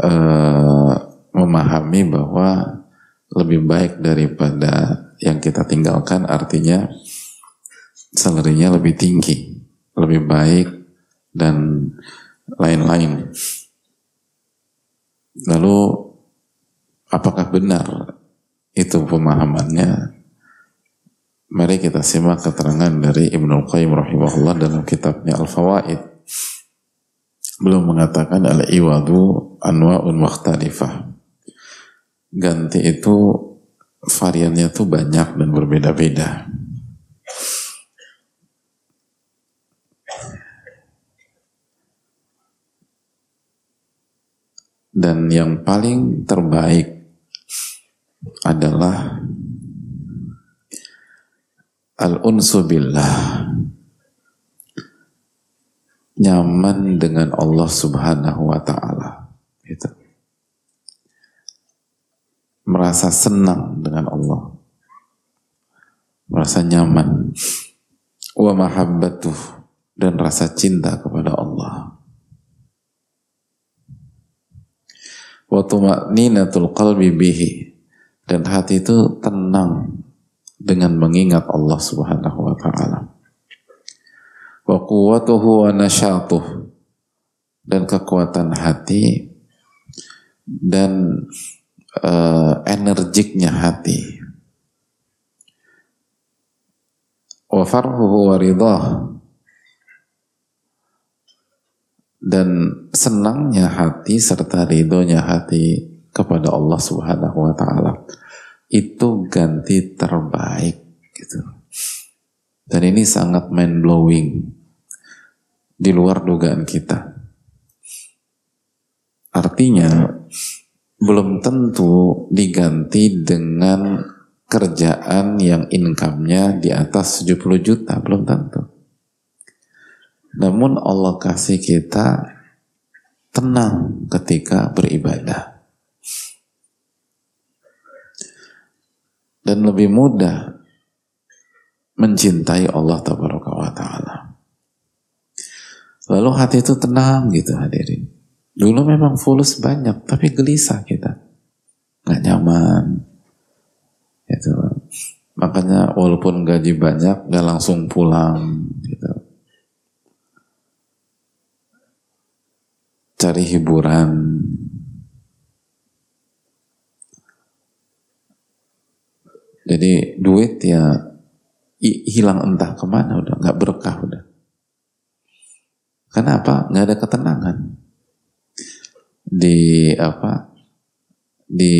uh, memahami bahwa lebih baik daripada yang kita tinggalkan artinya salarinya lebih tinggi, lebih baik dan lain-lain. Lalu apakah benar itu pemahamannya? Mari kita simak keterangan dari Ibnu Qayyim rahimahullah dalam kitabnya Al-Fawaid. Belum mengatakan al-iwadu anwa'un mukhtalifah. Ganti itu variannya tuh banyak dan berbeda-beda. Dan yang paling terbaik adalah al-unsu billah. Nyaman dengan Allah Subhanahu wa taala. Itu. Merasa senang dengan Allah. Merasa nyaman. Wa mahabbatuh dan rasa cinta kepada Allah. wa tuma'ninatul qalbi bihi dan hati itu tenang dengan mengingat Allah Subhanahu wa taala. Wa quwwatuhu wa nasyatuh dan kekuatan hati dan uh, energiknya hati. Wa farhuhu wa ridah dan senangnya hati serta ridhonya hati kepada Allah Subhanahu wa taala itu ganti terbaik gitu. Dan ini sangat mind blowing di luar dugaan kita. Artinya belum tentu diganti dengan kerjaan yang income-nya di atas 70 juta, belum tentu. Namun Allah kasih kita tenang ketika beribadah. Dan lebih mudah mencintai Allah Taala. Lalu hati itu tenang gitu hadirin. Dulu memang fulus banyak, tapi gelisah kita. Gak nyaman. Gitu. Makanya walaupun gaji banyak, gak langsung pulang. Gitu cari hiburan. Jadi duit ya hilang entah ke mana udah nggak berkah udah. Kenapa? Nggak ada ketenangan di apa di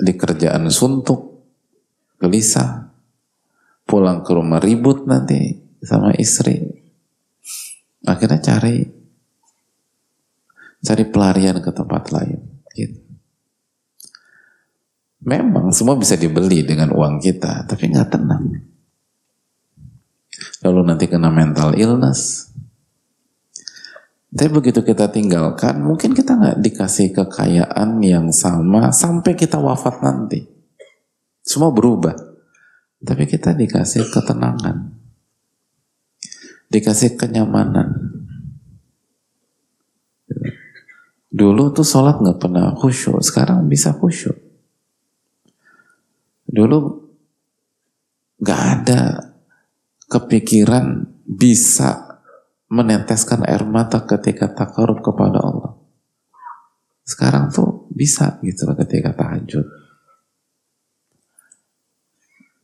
di kerjaan suntuk gelisah pulang ke rumah ribut nanti sama istri akhirnya cari cari pelarian ke tempat lain. Gitu. Memang semua bisa dibeli dengan uang kita, tapi nggak tenang. Lalu nanti kena mental illness. Tapi begitu kita tinggalkan, mungkin kita nggak dikasih kekayaan yang sama sampai kita wafat nanti. Semua berubah. Tapi kita dikasih ketenangan. Dikasih kenyamanan. Dulu tuh sholat nggak pernah khusyuk, sekarang bisa khusyuk. Dulu nggak ada kepikiran bisa meneteskan air mata ketika takarub kepada Allah. Sekarang tuh bisa gitu ketika tahajud.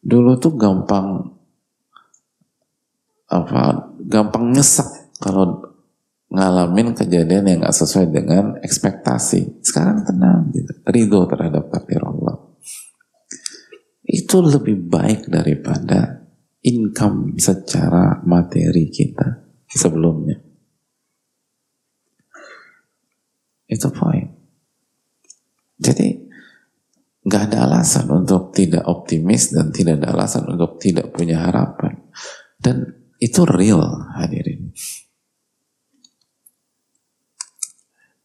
Dulu tuh gampang apa gampang nyesek kalau ngalamin kejadian yang gak sesuai dengan ekspektasi. Sekarang tenang, gitu. ridho terhadap takdir. Itu lebih baik daripada income secara materi kita sebelumnya. Itu poin. Jadi nggak ada alasan untuk tidak optimis dan tidak ada alasan untuk tidak punya harapan. Dan itu real hadirin.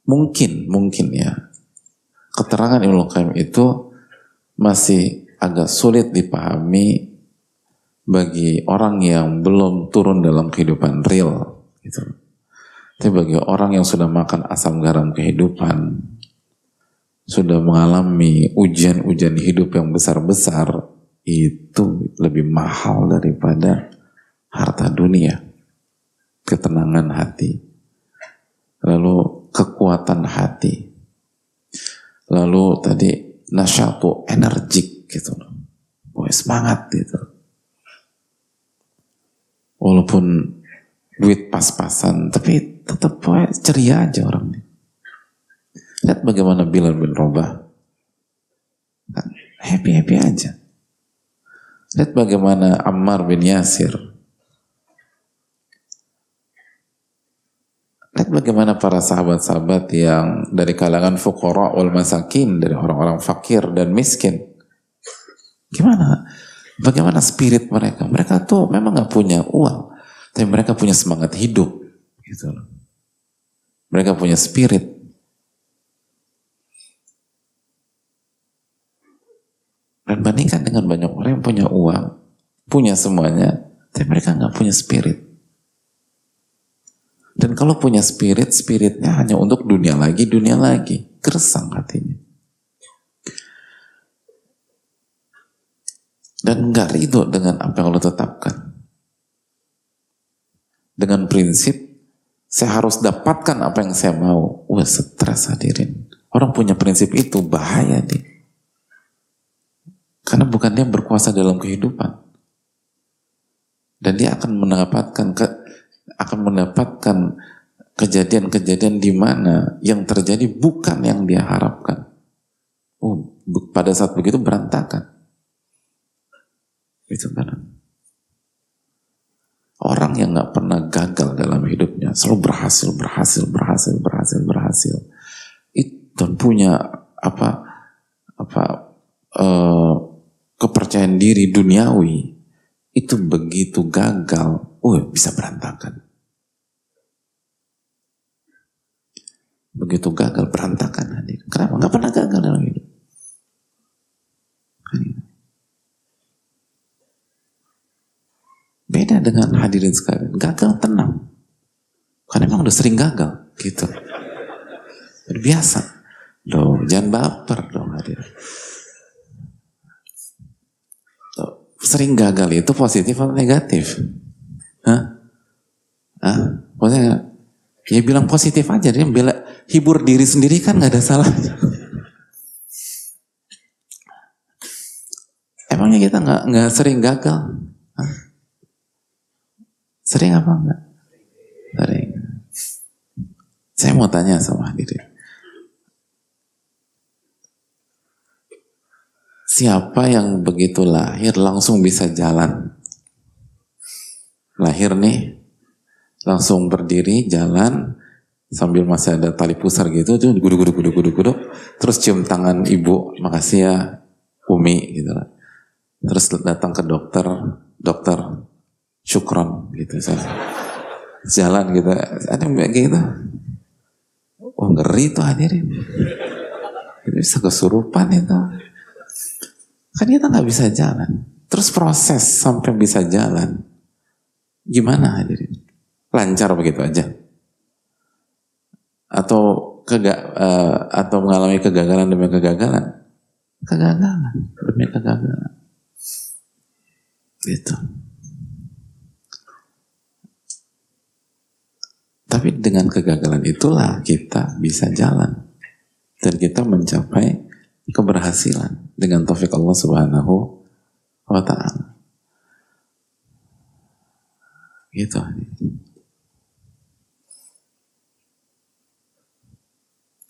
Mungkin, mungkin ya. Keterangan Ibnu Qayyim itu masih agak sulit dipahami bagi orang yang belum turun dalam kehidupan real gitu. Tapi bagi orang yang sudah makan asam garam kehidupan, sudah mengalami ujian-ujian hidup yang besar-besar, itu lebih mahal daripada harta dunia, ketenangan hati, lalu kekuatan hati, lalu tadi nasyatu energik gitu loh, semangat gitu. Walaupun duit pas-pasan tapi tetap ceria aja orang lihat bagaimana Bilal bin Robah happy-happy aja. Lihat bagaimana Ammar bin Yasir. Lihat bagaimana para sahabat-sahabat yang dari kalangan fukara wal masakin dari orang-orang fakir dan miskin gimana Bagaimana spirit mereka? Mereka tuh memang nggak punya uang, tapi mereka punya semangat hidup, gitu. Mereka punya spirit. Dan bandingkan dengan banyak orang yang punya uang, punya semuanya, tapi mereka nggak punya spirit. Dan kalau punya spirit, spiritnya hanya untuk dunia lagi, dunia lagi. Gersang hatinya. Dan nggak ridho dengan apa yang Allah tetapkan. Dengan prinsip saya harus dapatkan apa yang saya mau. Wah stres hadirin. Orang punya prinsip itu bahaya nih. Karena bukan dia berkuasa dalam kehidupan. Dan dia akan mendapatkan ke, akan mendapatkan kejadian-kejadian di mana yang terjadi bukan yang dia harapkan. Oh, pada saat begitu berantakan. Itu kan. Orang yang nggak pernah gagal dalam hidupnya, selalu berhasil, berhasil, berhasil, berhasil, berhasil. Itu punya apa apa uh, kepercayaan diri duniawi itu begitu gagal, oh bisa berantakan. Begitu gagal berantakan hadir. Kenapa? Nggak pernah gagal dalam hidup. Beda dengan hadirin sekalian. Gagal tenang. Karena memang udah sering gagal. Gitu. Biasa. Loh, jangan baper dong hadirin. Loh, sering gagal itu positif atau negatif? Hah? Hah? Maksudnya, ya bilang positif aja. Dia bela, hibur diri sendiri kan gak ada salahnya. Emangnya kita nggak nggak sering gagal? Hah? Sering apa enggak? Sering. Saya mau tanya sama hadirin. Siapa yang begitu lahir langsung bisa jalan? Lahir nih, langsung berdiri, jalan, sambil masih ada tali pusar gitu, tuh guduk guduk guduk guduk guduk, terus cium tangan ibu, makasih ya Umi gitu. Terus datang ke dokter, dokter syukron gitu saya jalan gitu. Ada kayak gitu? Oh ngeri tuh hadirin. Itu bisa kesurupan itu. Kan kita nggak bisa jalan. Terus proses sampai bisa jalan gimana hadirin? Lancar begitu aja? Atau kega, uh, atau mengalami kegagalan demi kegagalan? Kegagalan demi kegagalan. Itu Tapi dengan kegagalan itulah kita bisa jalan dan kita mencapai keberhasilan dengan taufik Allah Subhanahu wa taala. Gitu.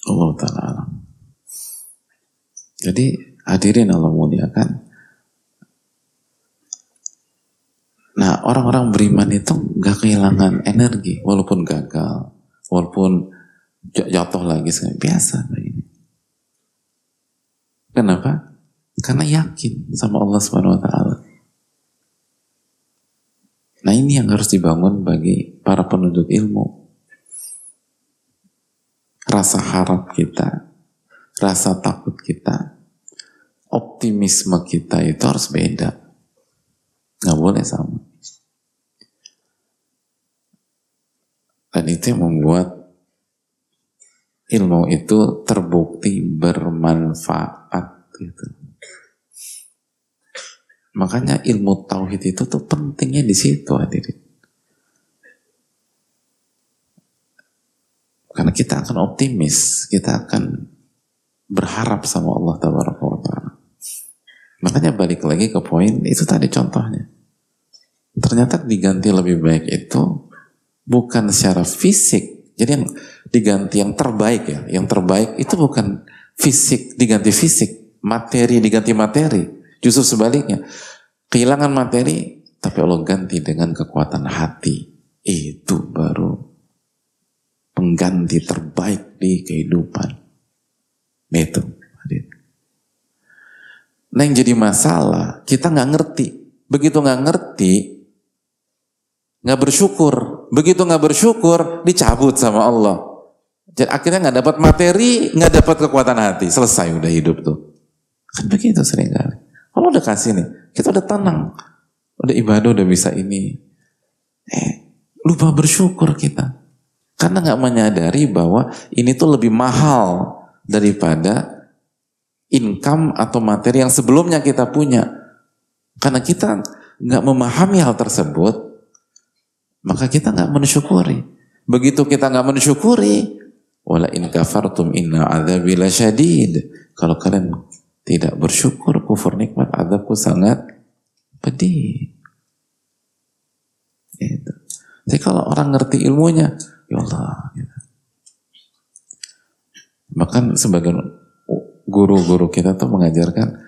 Allah taala Jadi hadirin Allah muliakan Nah, orang-orang beriman itu gak kehilangan energi, walaupun gagal, walaupun jatuh lagi, biasa begini. Kenapa? Karena yakin sama Allah Subhanahu wa taala. Nah, ini yang harus dibangun bagi para penuntut ilmu. Rasa harap kita, rasa takut kita, optimisme kita itu harus beda Nggak boleh sama. Dan itu yang membuat ilmu itu terbukti bermanfaat gitu. Makanya ilmu tauhid itu tuh pentingnya di situ hadirin. Karena kita akan optimis, kita akan berharap sama Allah Taala. Makanya balik lagi ke poin itu tadi contohnya. Ternyata diganti lebih baik itu bukan secara fisik. Jadi yang diganti yang terbaik ya, yang terbaik itu bukan fisik diganti fisik, materi diganti materi. Justru sebaliknya, kehilangan materi tapi Allah ganti dengan kekuatan hati. Itu baru pengganti terbaik di kehidupan. Itu. Nah yang jadi masalah, kita nggak ngerti. Begitu nggak ngerti, nggak bersyukur. Begitu nggak bersyukur, dicabut sama Allah. Jadi akhirnya nggak dapat materi, nggak dapat kekuatan hati. Selesai udah hidup tuh. Kan begitu sering kali. Kalau udah kasih nih, kita udah tenang. Udah ibadah, udah bisa ini. Eh, lupa bersyukur kita. Karena nggak menyadari bahwa ini tuh lebih mahal daripada income atau materi yang sebelumnya kita punya. Karena kita nggak memahami hal tersebut, maka kita nggak mensyukuri. Begitu kita nggak mensyukuri, wala in kafartum inna adzabi lasyadid. Kalau kalian tidak bersyukur, kufur nikmat, adabku sangat pedih. Gitu. Jadi kalau orang ngerti ilmunya, ya Allah. Gitu. Bahkan sebagian guru-guru kita tuh mengajarkan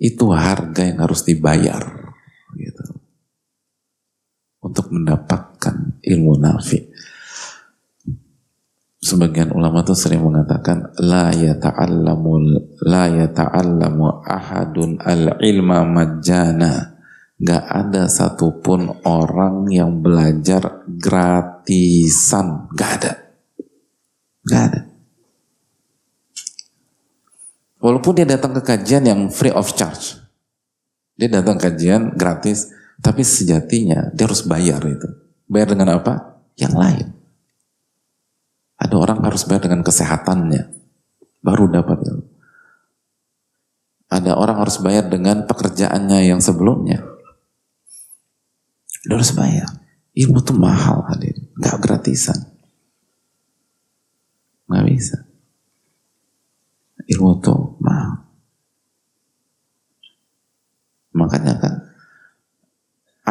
itu harga yang harus dibayar untuk mendapatkan ilmu nafi. Sebagian ulama tuh sering mengatakan la yata'allamu la yata'allamu ahadun al-ilma majana. Gak ada satupun orang yang belajar gratisan. Gak ada. Gak ada. Walaupun dia datang ke kajian yang free of charge. Dia datang kajian gratis, tapi sejatinya dia harus bayar itu. Bayar dengan apa? Yang lain. Ada orang harus bayar dengan kesehatannya, baru dapat ilmu. Ada orang harus bayar dengan pekerjaannya yang sebelumnya. Dia harus bayar. Ilmu itu mahal hadir, nggak gratisan. Nggak bisa ilmu itu mahal. Makanya kan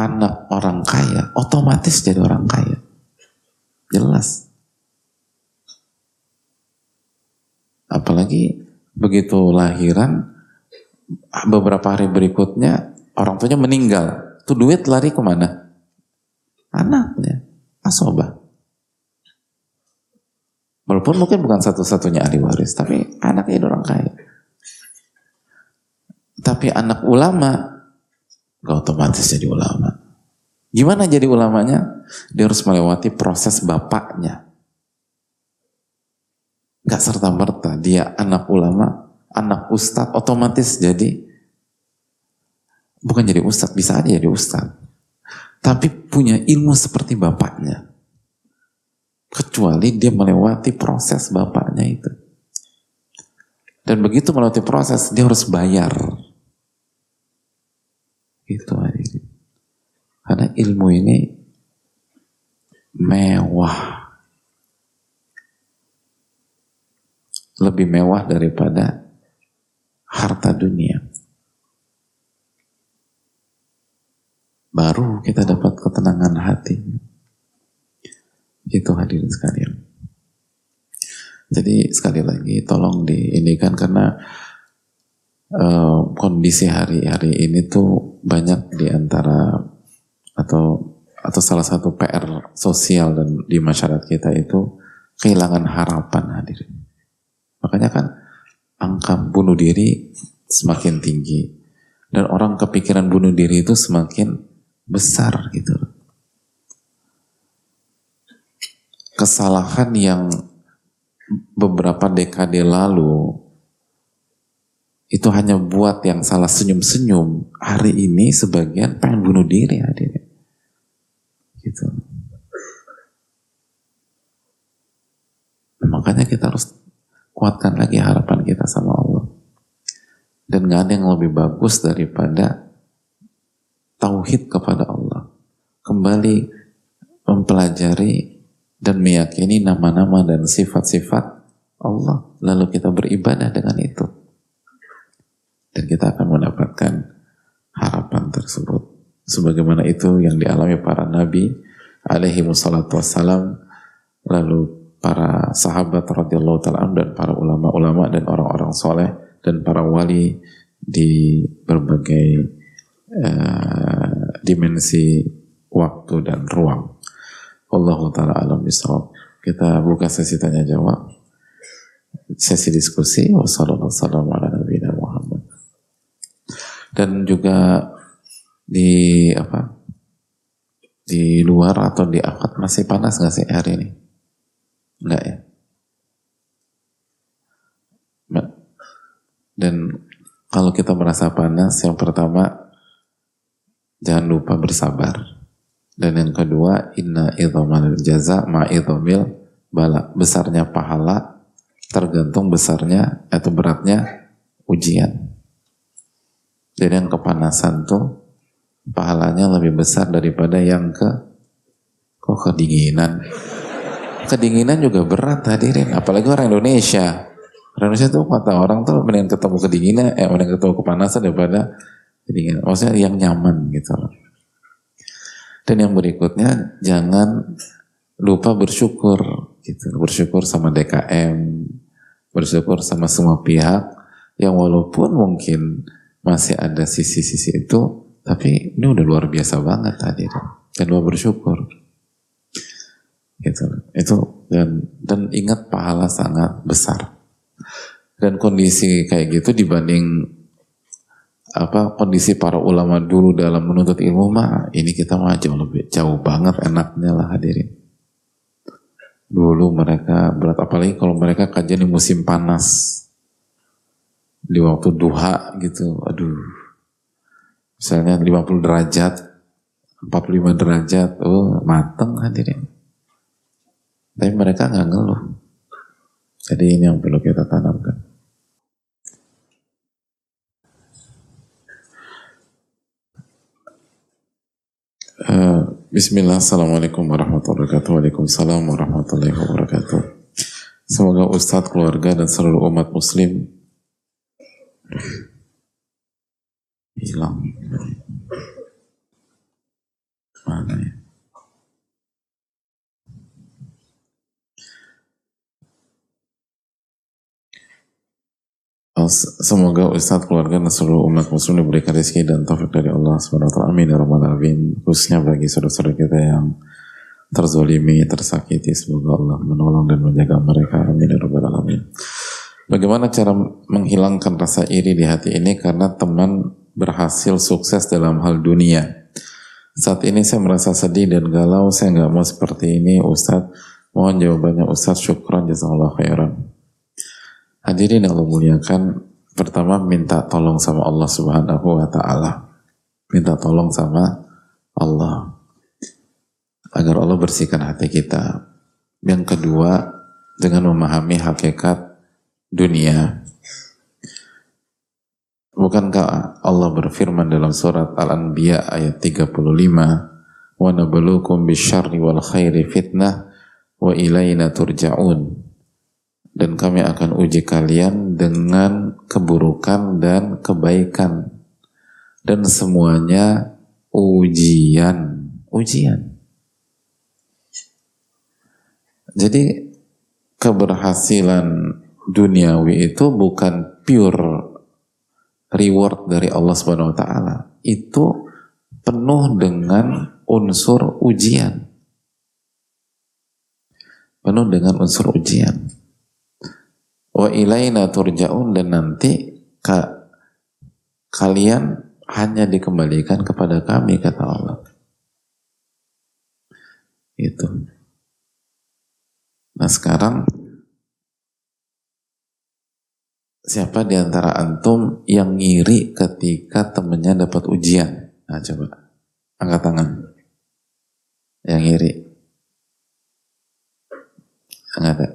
anak orang kaya otomatis jadi orang kaya. Jelas. Apalagi begitu lahiran beberapa hari berikutnya orang tuanya meninggal. Tuh duit lari ke mana? Anaknya. Asobah. Walaupun mungkin bukan satu-satunya ahli waris, tapi anaknya orang kaya. Tapi anak ulama, gak otomatis jadi ulama. Gimana jadi ulamanya? Dia harus melewati proses bapaknya. Gak serta-merta dia anak ulama, anak ustadz, otomatis jadi bukan jadi ustadz, bisa aja jadi ustadz. Tapi punya ilmu seperti bapaknya kecuali dia melewati proses bapaknya itu. Dan begitu melewati proses, dia harus bayar. Itu aja. Karena ilmu ini mewah. Lebih mewah daripada harta dunia. Baru kita dapat ketenangan hati. Itu hadirin sekalian. Jadi sekali lagi tolong diindikan karena uh, kondisi hari-hari ini tuh banyak di antara atau atau salah satu PR sosial dan di masyarakat kita itu kehilangan harapan hadirin. Makanya kan angka bunuh diri semakin tinggi dan orang kepikiran bunuh diri itu semakin besar gitu kesalahan yang beberapa dekade lalu itu hanya buat yang salah senyum-senyum, hari ini sebagian pengen bunuh diri hadirin. Gitu. Makanya kita harus kuatkan lagi harapan kita sama Allah. Dan gak ada yang lebih bagus daripada tauhid kepada Allah. Kembali mempelajari dan meyakini nama-nama dan sifat-sifat Allah. Lalu kita beribadah dengan itu. Dan kita akan mendapatkan harapan tersebut. Sebagaimana itu yang dialami para nabi alaihi wassalatu wassalam lalu para sahabat radhiyallahu taala dan para ulama-ulama dan orang-orang soleh dan para wali di berbagai uh, dimensi waktu dan ruang. Allah taala alam bisawab. Kita buka sesi tanya jawab. Sesi diskusi wassalamualaikum. Dan juga di apa? Di luar atau di akad masih panas nggak sih hari ini? Enggak ya? Dan kalau kita merasa panas, yang pertama jangan lupa bersabar. Dan yang kedua, inna idhamal jaza ma idhamil bala. Besarnya pahala tergantung besarnya atau beratnya ujian. Jadi yang kepanasan tuh pahalanya lebih besar daripada yang ke kok kedinginan kedinginan juga berat hadirin, apalagi orang Indonesia. Orang Indonesia tuh kata orang tuh mending ketemu kedinginan, eh mending ketemu kepanasan daripada kedinginan. Maksudnya yang nyaman gitu. Dan yang berikutnya jangan lupa bersyukur gitu. Bersyukur sama DKM, bersyukur sama semua pihak yang walaupun mungkin masih ada sisi-sisi itu, tapi ini udah luar biasa banget tadi. Dan luar bersyukur. Gitu. Itu dan dan ingat pahala sangat besar. Dan kondisi kayak gitu dibanding apa kondisi para ulama dulu dalam menuntut ilmu mah ini kita mah jauh lebih jauh banget enaknya lah hadirin. Dulu mereka berat apalagi kalau mereka kajian di musim panas di waktu duha gitu aduh misalnya 50 derajat 45 derajat oh mateng hadirin tapi mereka nggak ngeluh. Jadi ini yang perlu kita tanamkan. Uh, Bismillah, Assalamualaikum warahmatullahi wabarakatuh. Waalaikumsalam warahmatullahi wabarakatuh. Semoga Ustadz, keluarga, dan seluruh umat muslim hilang. Mana ya? Semoga Ustadz keluarga dan seluruh umat muslim diberikan rezeki dan taufik dari Allah SWT. Amin ya Rabbal. Khususnya bagi saudara-saudara kita yang terzolimi, tersakiti. Semoga Allah menolong dan menjaga mereka. Amin ya Rabbal Alamin. Bagaimana cara menghilangkan rasa iri di hati ini karena teman berhasil sukses dalam hal dunia. Saat ini saya merasa sedih dan galau, saya nggak mau seperti ini Ustadz. Mohon jawabannya Ustadz, syukran jazakallah khairan. Hadirin yang muliakan, pertama minta tolong sama Allah Subhanahu wa taala. Minta tolong sama Allah agar Allah bersihkan hati kita. Yang kedua, dengan memahami hakikat dunia. Bukankah Allah berfirman dalam surat Al-Anbiya ayat 35, "Wa nabluukum bisyarri wal khairi fitnah wa ilaina turja'un." dan kami akan uji kalian dengan keburukan dan kebaikan dan semuanya ujian ujian jadi keberhasilan duniawi itu bukan pure reward dari Allah Subhanahu wa taala itu penuh dengan unsur ujian penuh dengan unsur ujian wa ilaina turja'un dan nanti ka, kalian hanya dikembalikan kepada kami kata Allah. Itu. Nah sekarang siapa di antara antum yang ngiri ketika temennya dapat ujian? Nah coba, angkat tangan. Yang ngiri. Angkat.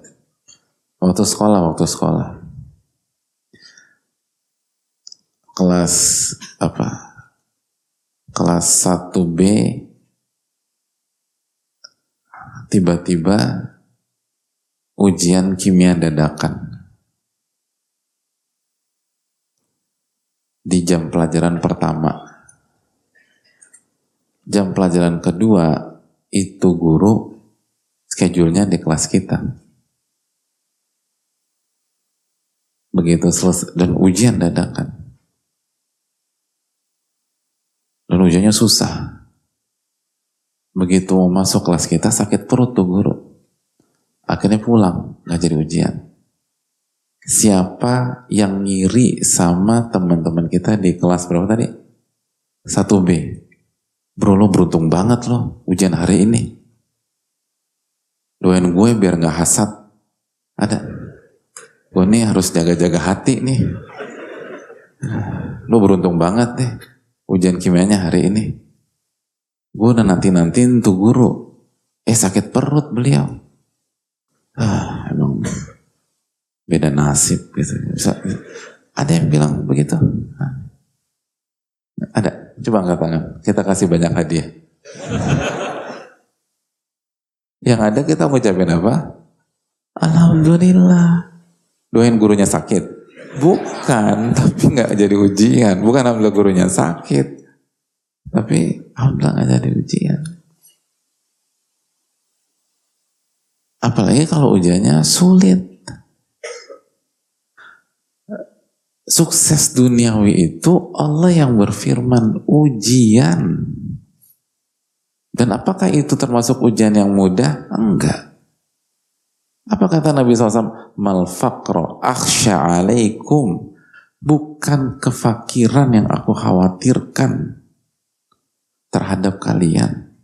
Waktu sekolah, waktu sekolah. Kelas apa? Kelas 1B tiba-tiba ujian kimia dadakan di jam pelajaran pertama. Jam pelajaran kedua itu guru schedule-nya di kelas kita. Begitu selesai dan ujian dadakan. Dan ujiannya susah. Begitu mau masuk kelas kita sakit perut tuh guru. Akhirnya pulang, nggak jadi ujian siapa yang ngiri sama teman-teman kita di kelas berapa tadi? 1B. Bro lo beruntung banget lo ujian hari ini. Doain gue biar gak hasad. Ada. Gue nih harus jaga-jaga hati nih. Lo beruntung banget deh ujian kimianya hari ini. Gue udah nanti-nantiin tuh guru. Eh sakit perut beliau. Ah, emang beda nasib gitu. Bisa, ada yang bilang begitu? Ada. Coba angkat tangan. Kita kasih banyak hadiah. yang ada kita mau ucapin apa? Alhamdulillah. Doain gurunya sakit. Bukan, tapi nggak jadi ujian. Bukan alhamdulillah gurunya sakit. Tapi alhamdulillah nggak jadi ujian. Apalagi kalau ujiannya sulit. Sukses duniawi itu Allah yang berfirman ujian. Dan apakah itu termasuk ujian yang mudah? Enggak. Apa kata Nabi SAW? Mal faqra akhsha alaikum. Bukan kefakiran yang aku khawatirkan terhadap kalian.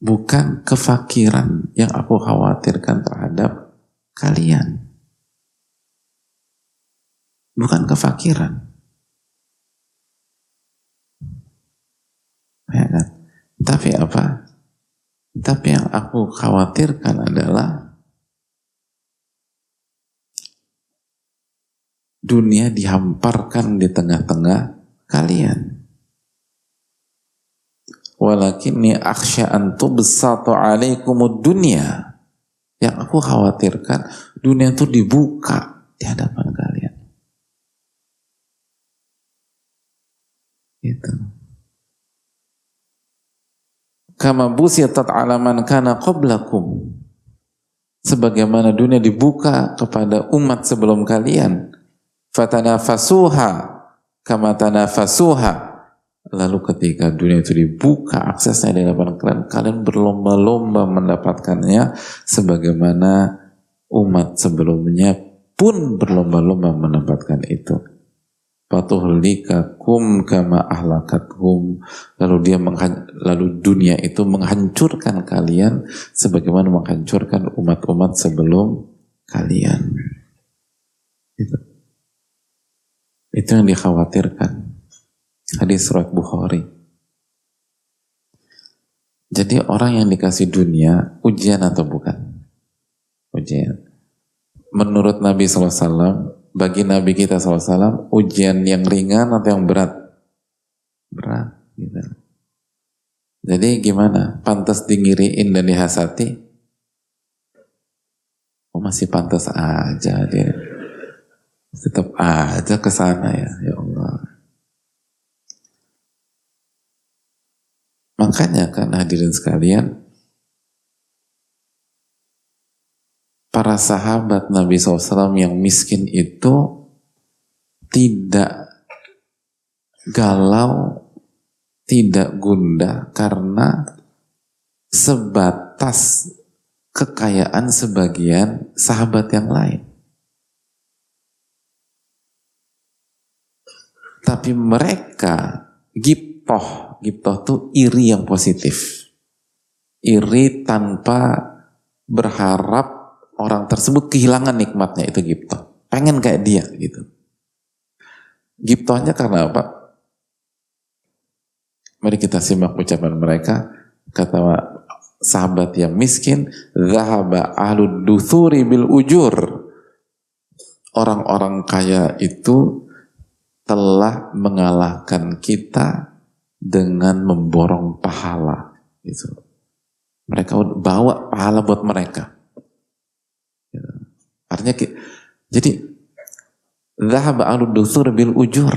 Bukan kefakiran yang aku khawatirkan terhadap kalian bukan kefakiran. Ya kan? Tapi apa? Tapi yang aku khawatirkan adalah dunia dihamparkan di tengah-tengah kalian. Walakinni akhsha an tubsatu alaikumud dunia. Yang aku khawatirkan dunia itu dibuka di hadapan kalian. Gitu. Kama busiyatat alaman kana qablakum. Sebagaimana dunia dibuka kepada umat sebelum kalian. Fatanafasuha kama tanafasuha. Lalu ketika dunia itu dibuka aksesnya di hadapan kalian, kalian berlomba-lomba mendapatkannya sebagaimana umat sebelumnya pun berlomba-lomba mendapatkan itu kum kama ahlakathum lalu dia lalu dunia itu menghancurkan kalian sebagaimana menghancurkan umat-umat sebelum kalian. Itu itu yang dikhawatirkan. Hadis surat Bukhari. Jadi orang yang dikasih dunia ujian atau bukan? Ujian. Menurut Nabi SAW bagi Nabi kita SAW ujian yang ringan atau yang berat? Berat. Gitu. Jadi gimana? Pantas dingiriin dan dihasati? Oh masih pantas aja dia. Tetap aja ke sana ya, ya Allah. Makanya kan hadirin sekalian, para sahabat Nabi SAW yang miskin itu tidak galau, tidak gundah karena sebatas kekayaan sebagian sahabat yang lain. Tapi mereka gipoh, gipoh itu iri yang positif. Iri tanpa berharap orang tersebut kehilangan nikmatnya itu gitu. pengen kayak dia gitu. Giptohnya karena apa? Mari kita simak ucapan mereka. Kata sahabat yang miskin, Zahaba ahlud duthuri bil ujur. Orang-orang kaya itu telah mengalahkan kita dengan memborong pahala. Gitu. Mereka bawa pahala buat mereka. Artinya, jadi Zahab al-duthur bil ujur.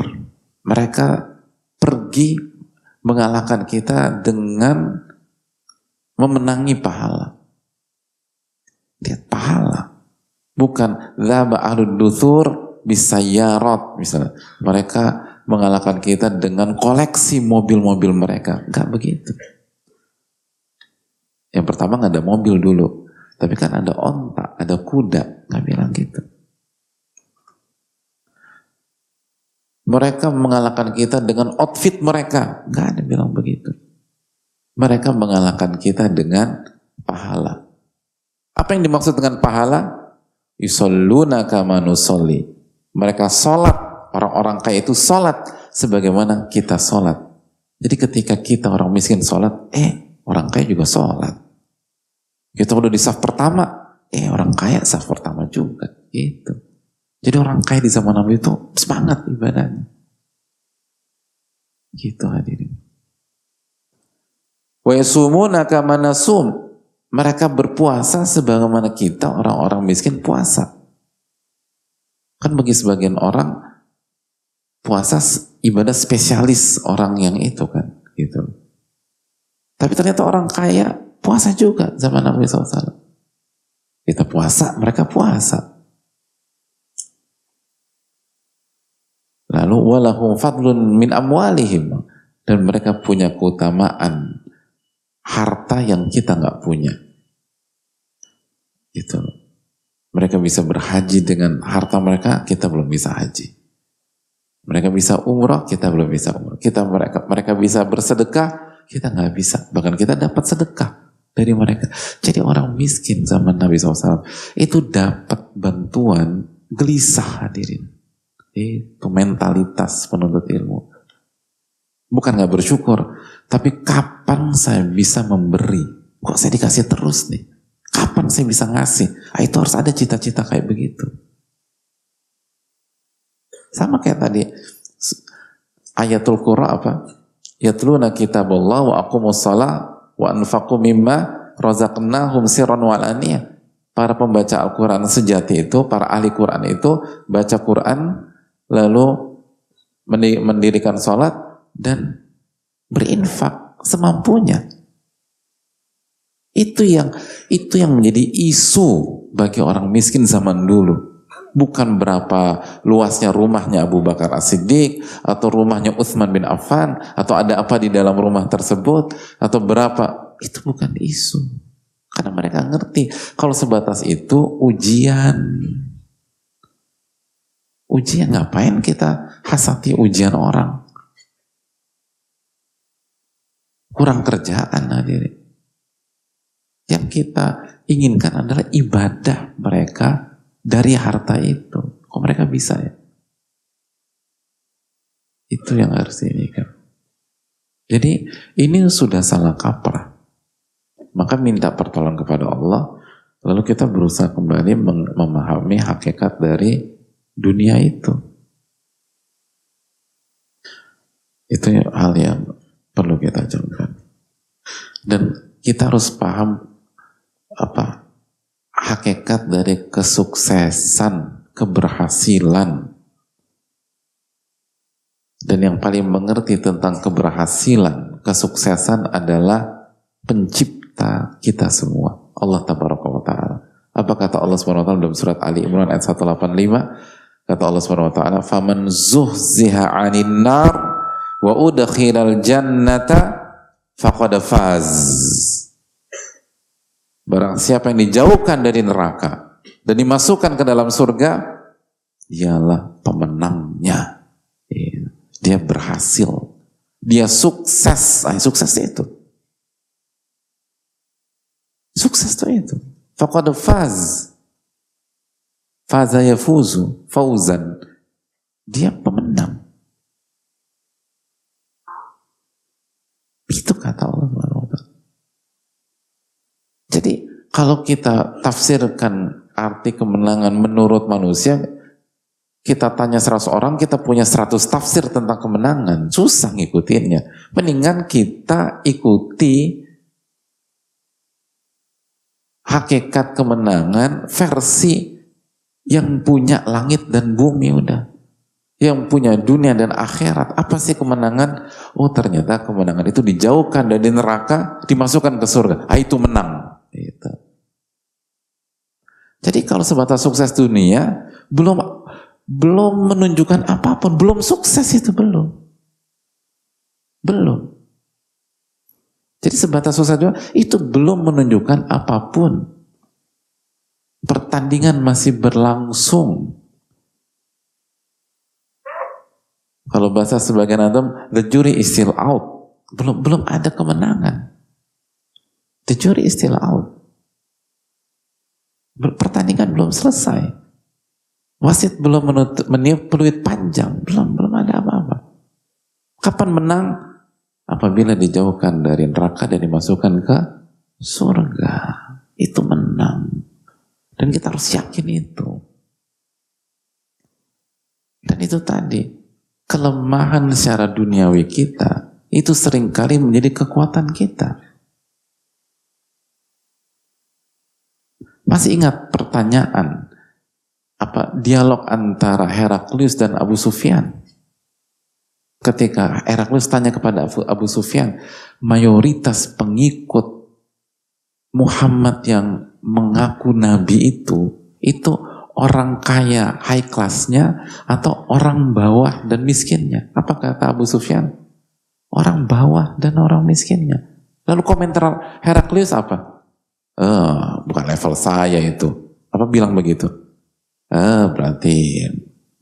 Mereka pergi mengalahkan kita dengan memenangi pahala. Lihat pahala. Bukan Zahab al-duthur bisayarot misalnya. Mereka mengalahkan kita dengan koleksi mobil-mobil mereka. Enggak begitu. Yang pertama nggak ada mobil dulu. Tapi kan ada ontak, ada kuda. Nggak bilang gitu. Mereka mengalahkan kita dengan outfit mereka. Gak ada bilang begitu. Mereka mengalahkan kita dengan pahala. Apa yang dimaksud dengan pahala? Yusalluna kama nusolli. Mereka sholat. Orang-orang kaya itu sholat. Sebagaimana kita sholat. Jadi ketika kita orang miskin sholat, eh orang kaya juga sholat. Kita udah di saf pertama, eh orang kaya saf pertama juga. Gitu. Jadi orang kaya di zaman Nabi itu semangat ibadahnya. Gitu hadirin. Wa yasumuna kama nasum. Mereka berpuasa sebagaimana kita orang-orang miskin puasa. Kan bagi sebagian orang puasa ibadah spesialis orang yang itu kan, gitu. Tapi ternyata orang kaya puasa juga zaman Nabi SAW. Kita puasa, mereka puasa. Lalu walahum fadlun min amwalihim dan mereka punya keutamaan harta yang kita nggak punya. Gitu. Mereka bisa berhaji dengan harta mereka, kita belum bisa haji. Mereka bisa umroh, kita belum bisa umroh. Kita mereka mereka bisa bersedekah, kita nggak bisa. Bahkan kita dapat sedekah dari mereka. Jadi orang miskin zaman Nabi SAW itu dapat bantuan gelisah hadirin itu mentalitas penuntut ilmu. Bukan nggak bersyukur, tapi kapan saya bisa memberi? Kok saya dikasih terus nih? Kapan saya bisa ngasih? Ah, itu harus ada cita-cita kayak begitu. Sama kayak tadi ayatul Qur'an apa? Yatluna kitabullah wa aqumus salah wa anfaqu mimma razaqnahum sirran wa Para pembaca Al-Quran sejati itu, para ahli Quran itu baca Quran lalu mendirikan sholat dan berinfak semampunya. Itu yang itu yang menjadi isu bagi orang miskin zaman dulu. Bukan berapa luasnya rumahnya Abu Bakar As-Siddiq atau rumahnya Utsman bin Affan atau ada apa di dalam rumah tersebut atau berapa itu bukan isu. Karena mereka ngerti kalau sebatas itu ujian Ujian ngapain kita hasati ujian orang? Kurang kerjaan hadirin. Yang kita inginkan adalah ibadah mereka dari harta itu. Kok mereka bisa ya? Itu yang harus diinginkan. Jadi ini sudah salah kaprah. Maka minta pertolongan kepada Allah. Lalu kita berusaha kembali memahami hakikat dari dunia itu. Itu hal yang perlu kita camkan. Dan kita harus paham apa hakikat dari kesuksesan, keberhasilan. Dan yang paling mengerti tentang keberhasilan, kesuksesan adalah pencipta kita semua. Allah tabaraka wa ta'ala. Apa kata Allah SWT dalam surat Ali Imran ayat 185? Kata Allah Subhanahu wa taala, "Faman zuhziha 'anil nar wa udkhilal jannata faqad faz." Barang siapa yang dijauhkan dari neraka dan dimasukkan ke dalam surga, dialah pemenangnya. Iya. Dia berhasil. Dia sukses. Ah, sukses itu. Sukses itu itu. Faqad faz. Faza yafuzu, fauzan. Dia pemenang. Itu kata Allah SWT. Jadi kalau kita tafsirkan arti kemenangan menurut manusia, kita tanya 100 orang, kita punya 100 tafsir tentang kemenangan. Susah ngikutinnya. Mendingan kita ikuti hakikat kemenangan versi yang punya langit dan bumi udah. Yang punya dunia dan akhirat. Apa sih kemenangan? Oh ternyata kemenangan itu dijauhkan dari neraka, dimasukkan ke surga. Ah, itu menang. Gitu. Jadi kalau sebatas sukses dunia, belum belum menunjukkan apa pun, belum sukses itu belum. Belum. Jadi sebatas sukses dunia, itu belum menunjukkan apa pun. Pertandingan masih berlangsung. Kalau bahasa sebagian adam, the jury is still out. Belum belum ada kemenangan. The jury is still out. Pertandingan belum selesai. Wasit belum menutup, meniup peluit panjang. Belum, belum ada apa-apa. Kapan menang? Apabila dijauhkan dari neraka dan dimasukkan ke surga. Itu menang. Dan kita harus yakin itu. Dan itu tadi, kelemahan secara duniawi kita, itu sering kali menjadi kekuatan kita. Masih ingat pertanyaan apa dialog antara Heraklius dan Abu Sufyan? Ketika Heraklius tanya kepada Abu Sufyan, mayoritas pengikut Muhammad yang mengaku nabi itu itu orang kaya high classnya atau orang bawah dan miskinnya? Apa kata Abu Sufyan? Orang bawah dan orang miskinnya. Lalu komentar Heraklius apa? Eh, bukan level saya itu. Apa bilang begitu? Eh, berarti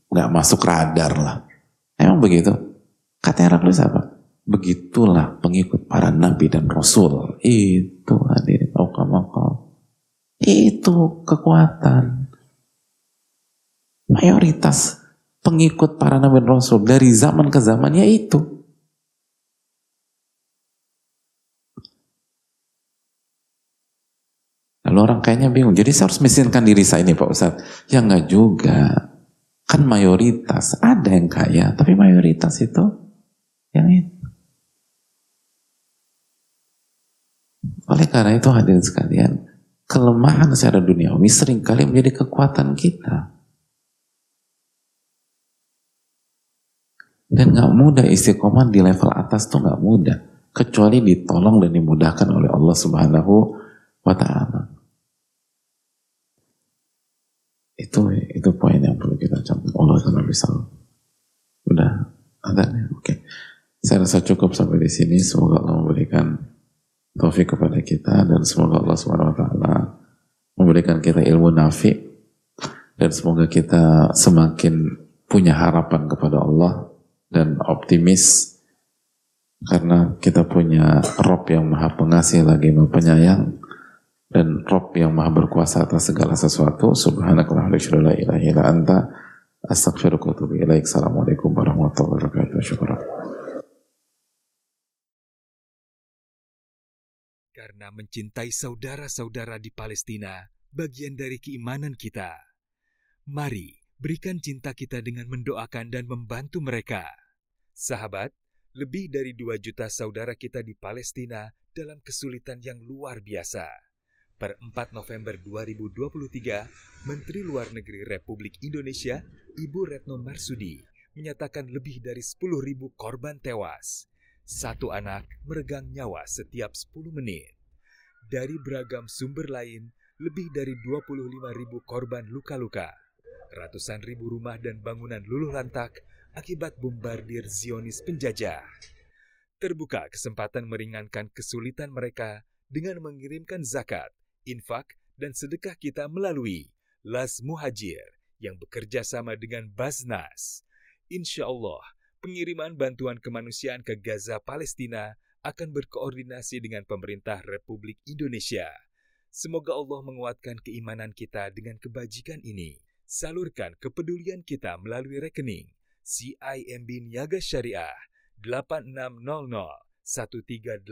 nggak masuk radar lah. Emang begitu? Kata Heraklius apa? Begitulah pengikut para nabi dan rasul. Itu hadir. Itu kekuatan. Mayoritas pengikut para nabi dan rasul dari zaman ke zaman ya itu. Lalu orang kayaknya bingung, jadi saya harus miskinkan diri saya ini Pak Ustadz. Ya enggak juga. Kan mayoritas, ada yang kaya, tapi mayoritas itu yang itu. Oleh karena itu hadirin sekalian, kelemahan secara duniawi sering kali menjadi kekuatan kita. Dan nggak mudah istiqomah di level atas tuh nggak mudah, kecuali ditolong dan dimudahkan oleh Allah Subhanahu wa Ta'ala. Itu itu poin yang perlu kita catat. Allah Taala bisa. Udah ada nih. Oke. Okay. Saya rasa cukup sampai di sini. Semoga Allah memberikan taufik kepada kita dan semoga Allah taala memberikan kita ilmu nafi dan semoga kita semakin punya harapan kepada Allah dan optimis karena kita punya Rob yang maha pengasih lagi maha penyayang dan Rob yang maha berkuasa atas segala sesuatu. Subhanakallah la ilaha illa anta wa. Assalamualaikum warahmatullahi wabarakatuh. Syukur. Karena mencintai saudara-saudara di Palestina, bagian dari keimanan kita. Mari berikan cinta kita dengan mendoakan dan membantu mereka. Sahabat, lebih dari 2 juta saudara kita di Palestina dalam kesulitan yang luar biasa Per 4 November 2023, Menteri Luar Negeri Republik Indonesia, Ibu Retno Marsudi, menyatakan lebih dari 10.000 korban tewas. Satu anak meregang nyawa setiap 10 menit. Dari beragam sumber lain, lebih dari 25.000 korban luka-luka. Ratusan ribu rumah dan bangunan luluh lantak akibat bombardir Zionis penjajah. Terbuka kesempatan meringankan kesulitan mereka dengan mengirimkan zakat infak, dan sedekah kita melalui Las Muhajir yang bekerja sama dengan Baznas. Insya Allah, pengiriman bantuan kemanusiaan ke Gaza, Palestina akan berkoordinasi dengan pemerintah Republik Indonesia. Semoga Allah menguatkan keimanan kita dengan kebajikan ini. Salurkan kepedulian kita melalui rekening CIMB Niaga Syariah 8600 1384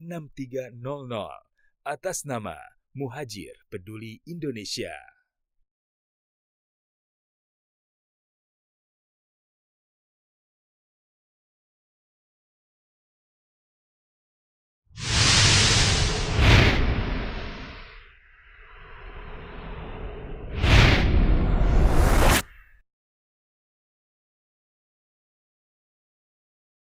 6300 atas nama Muhajir Peduli Indonesia.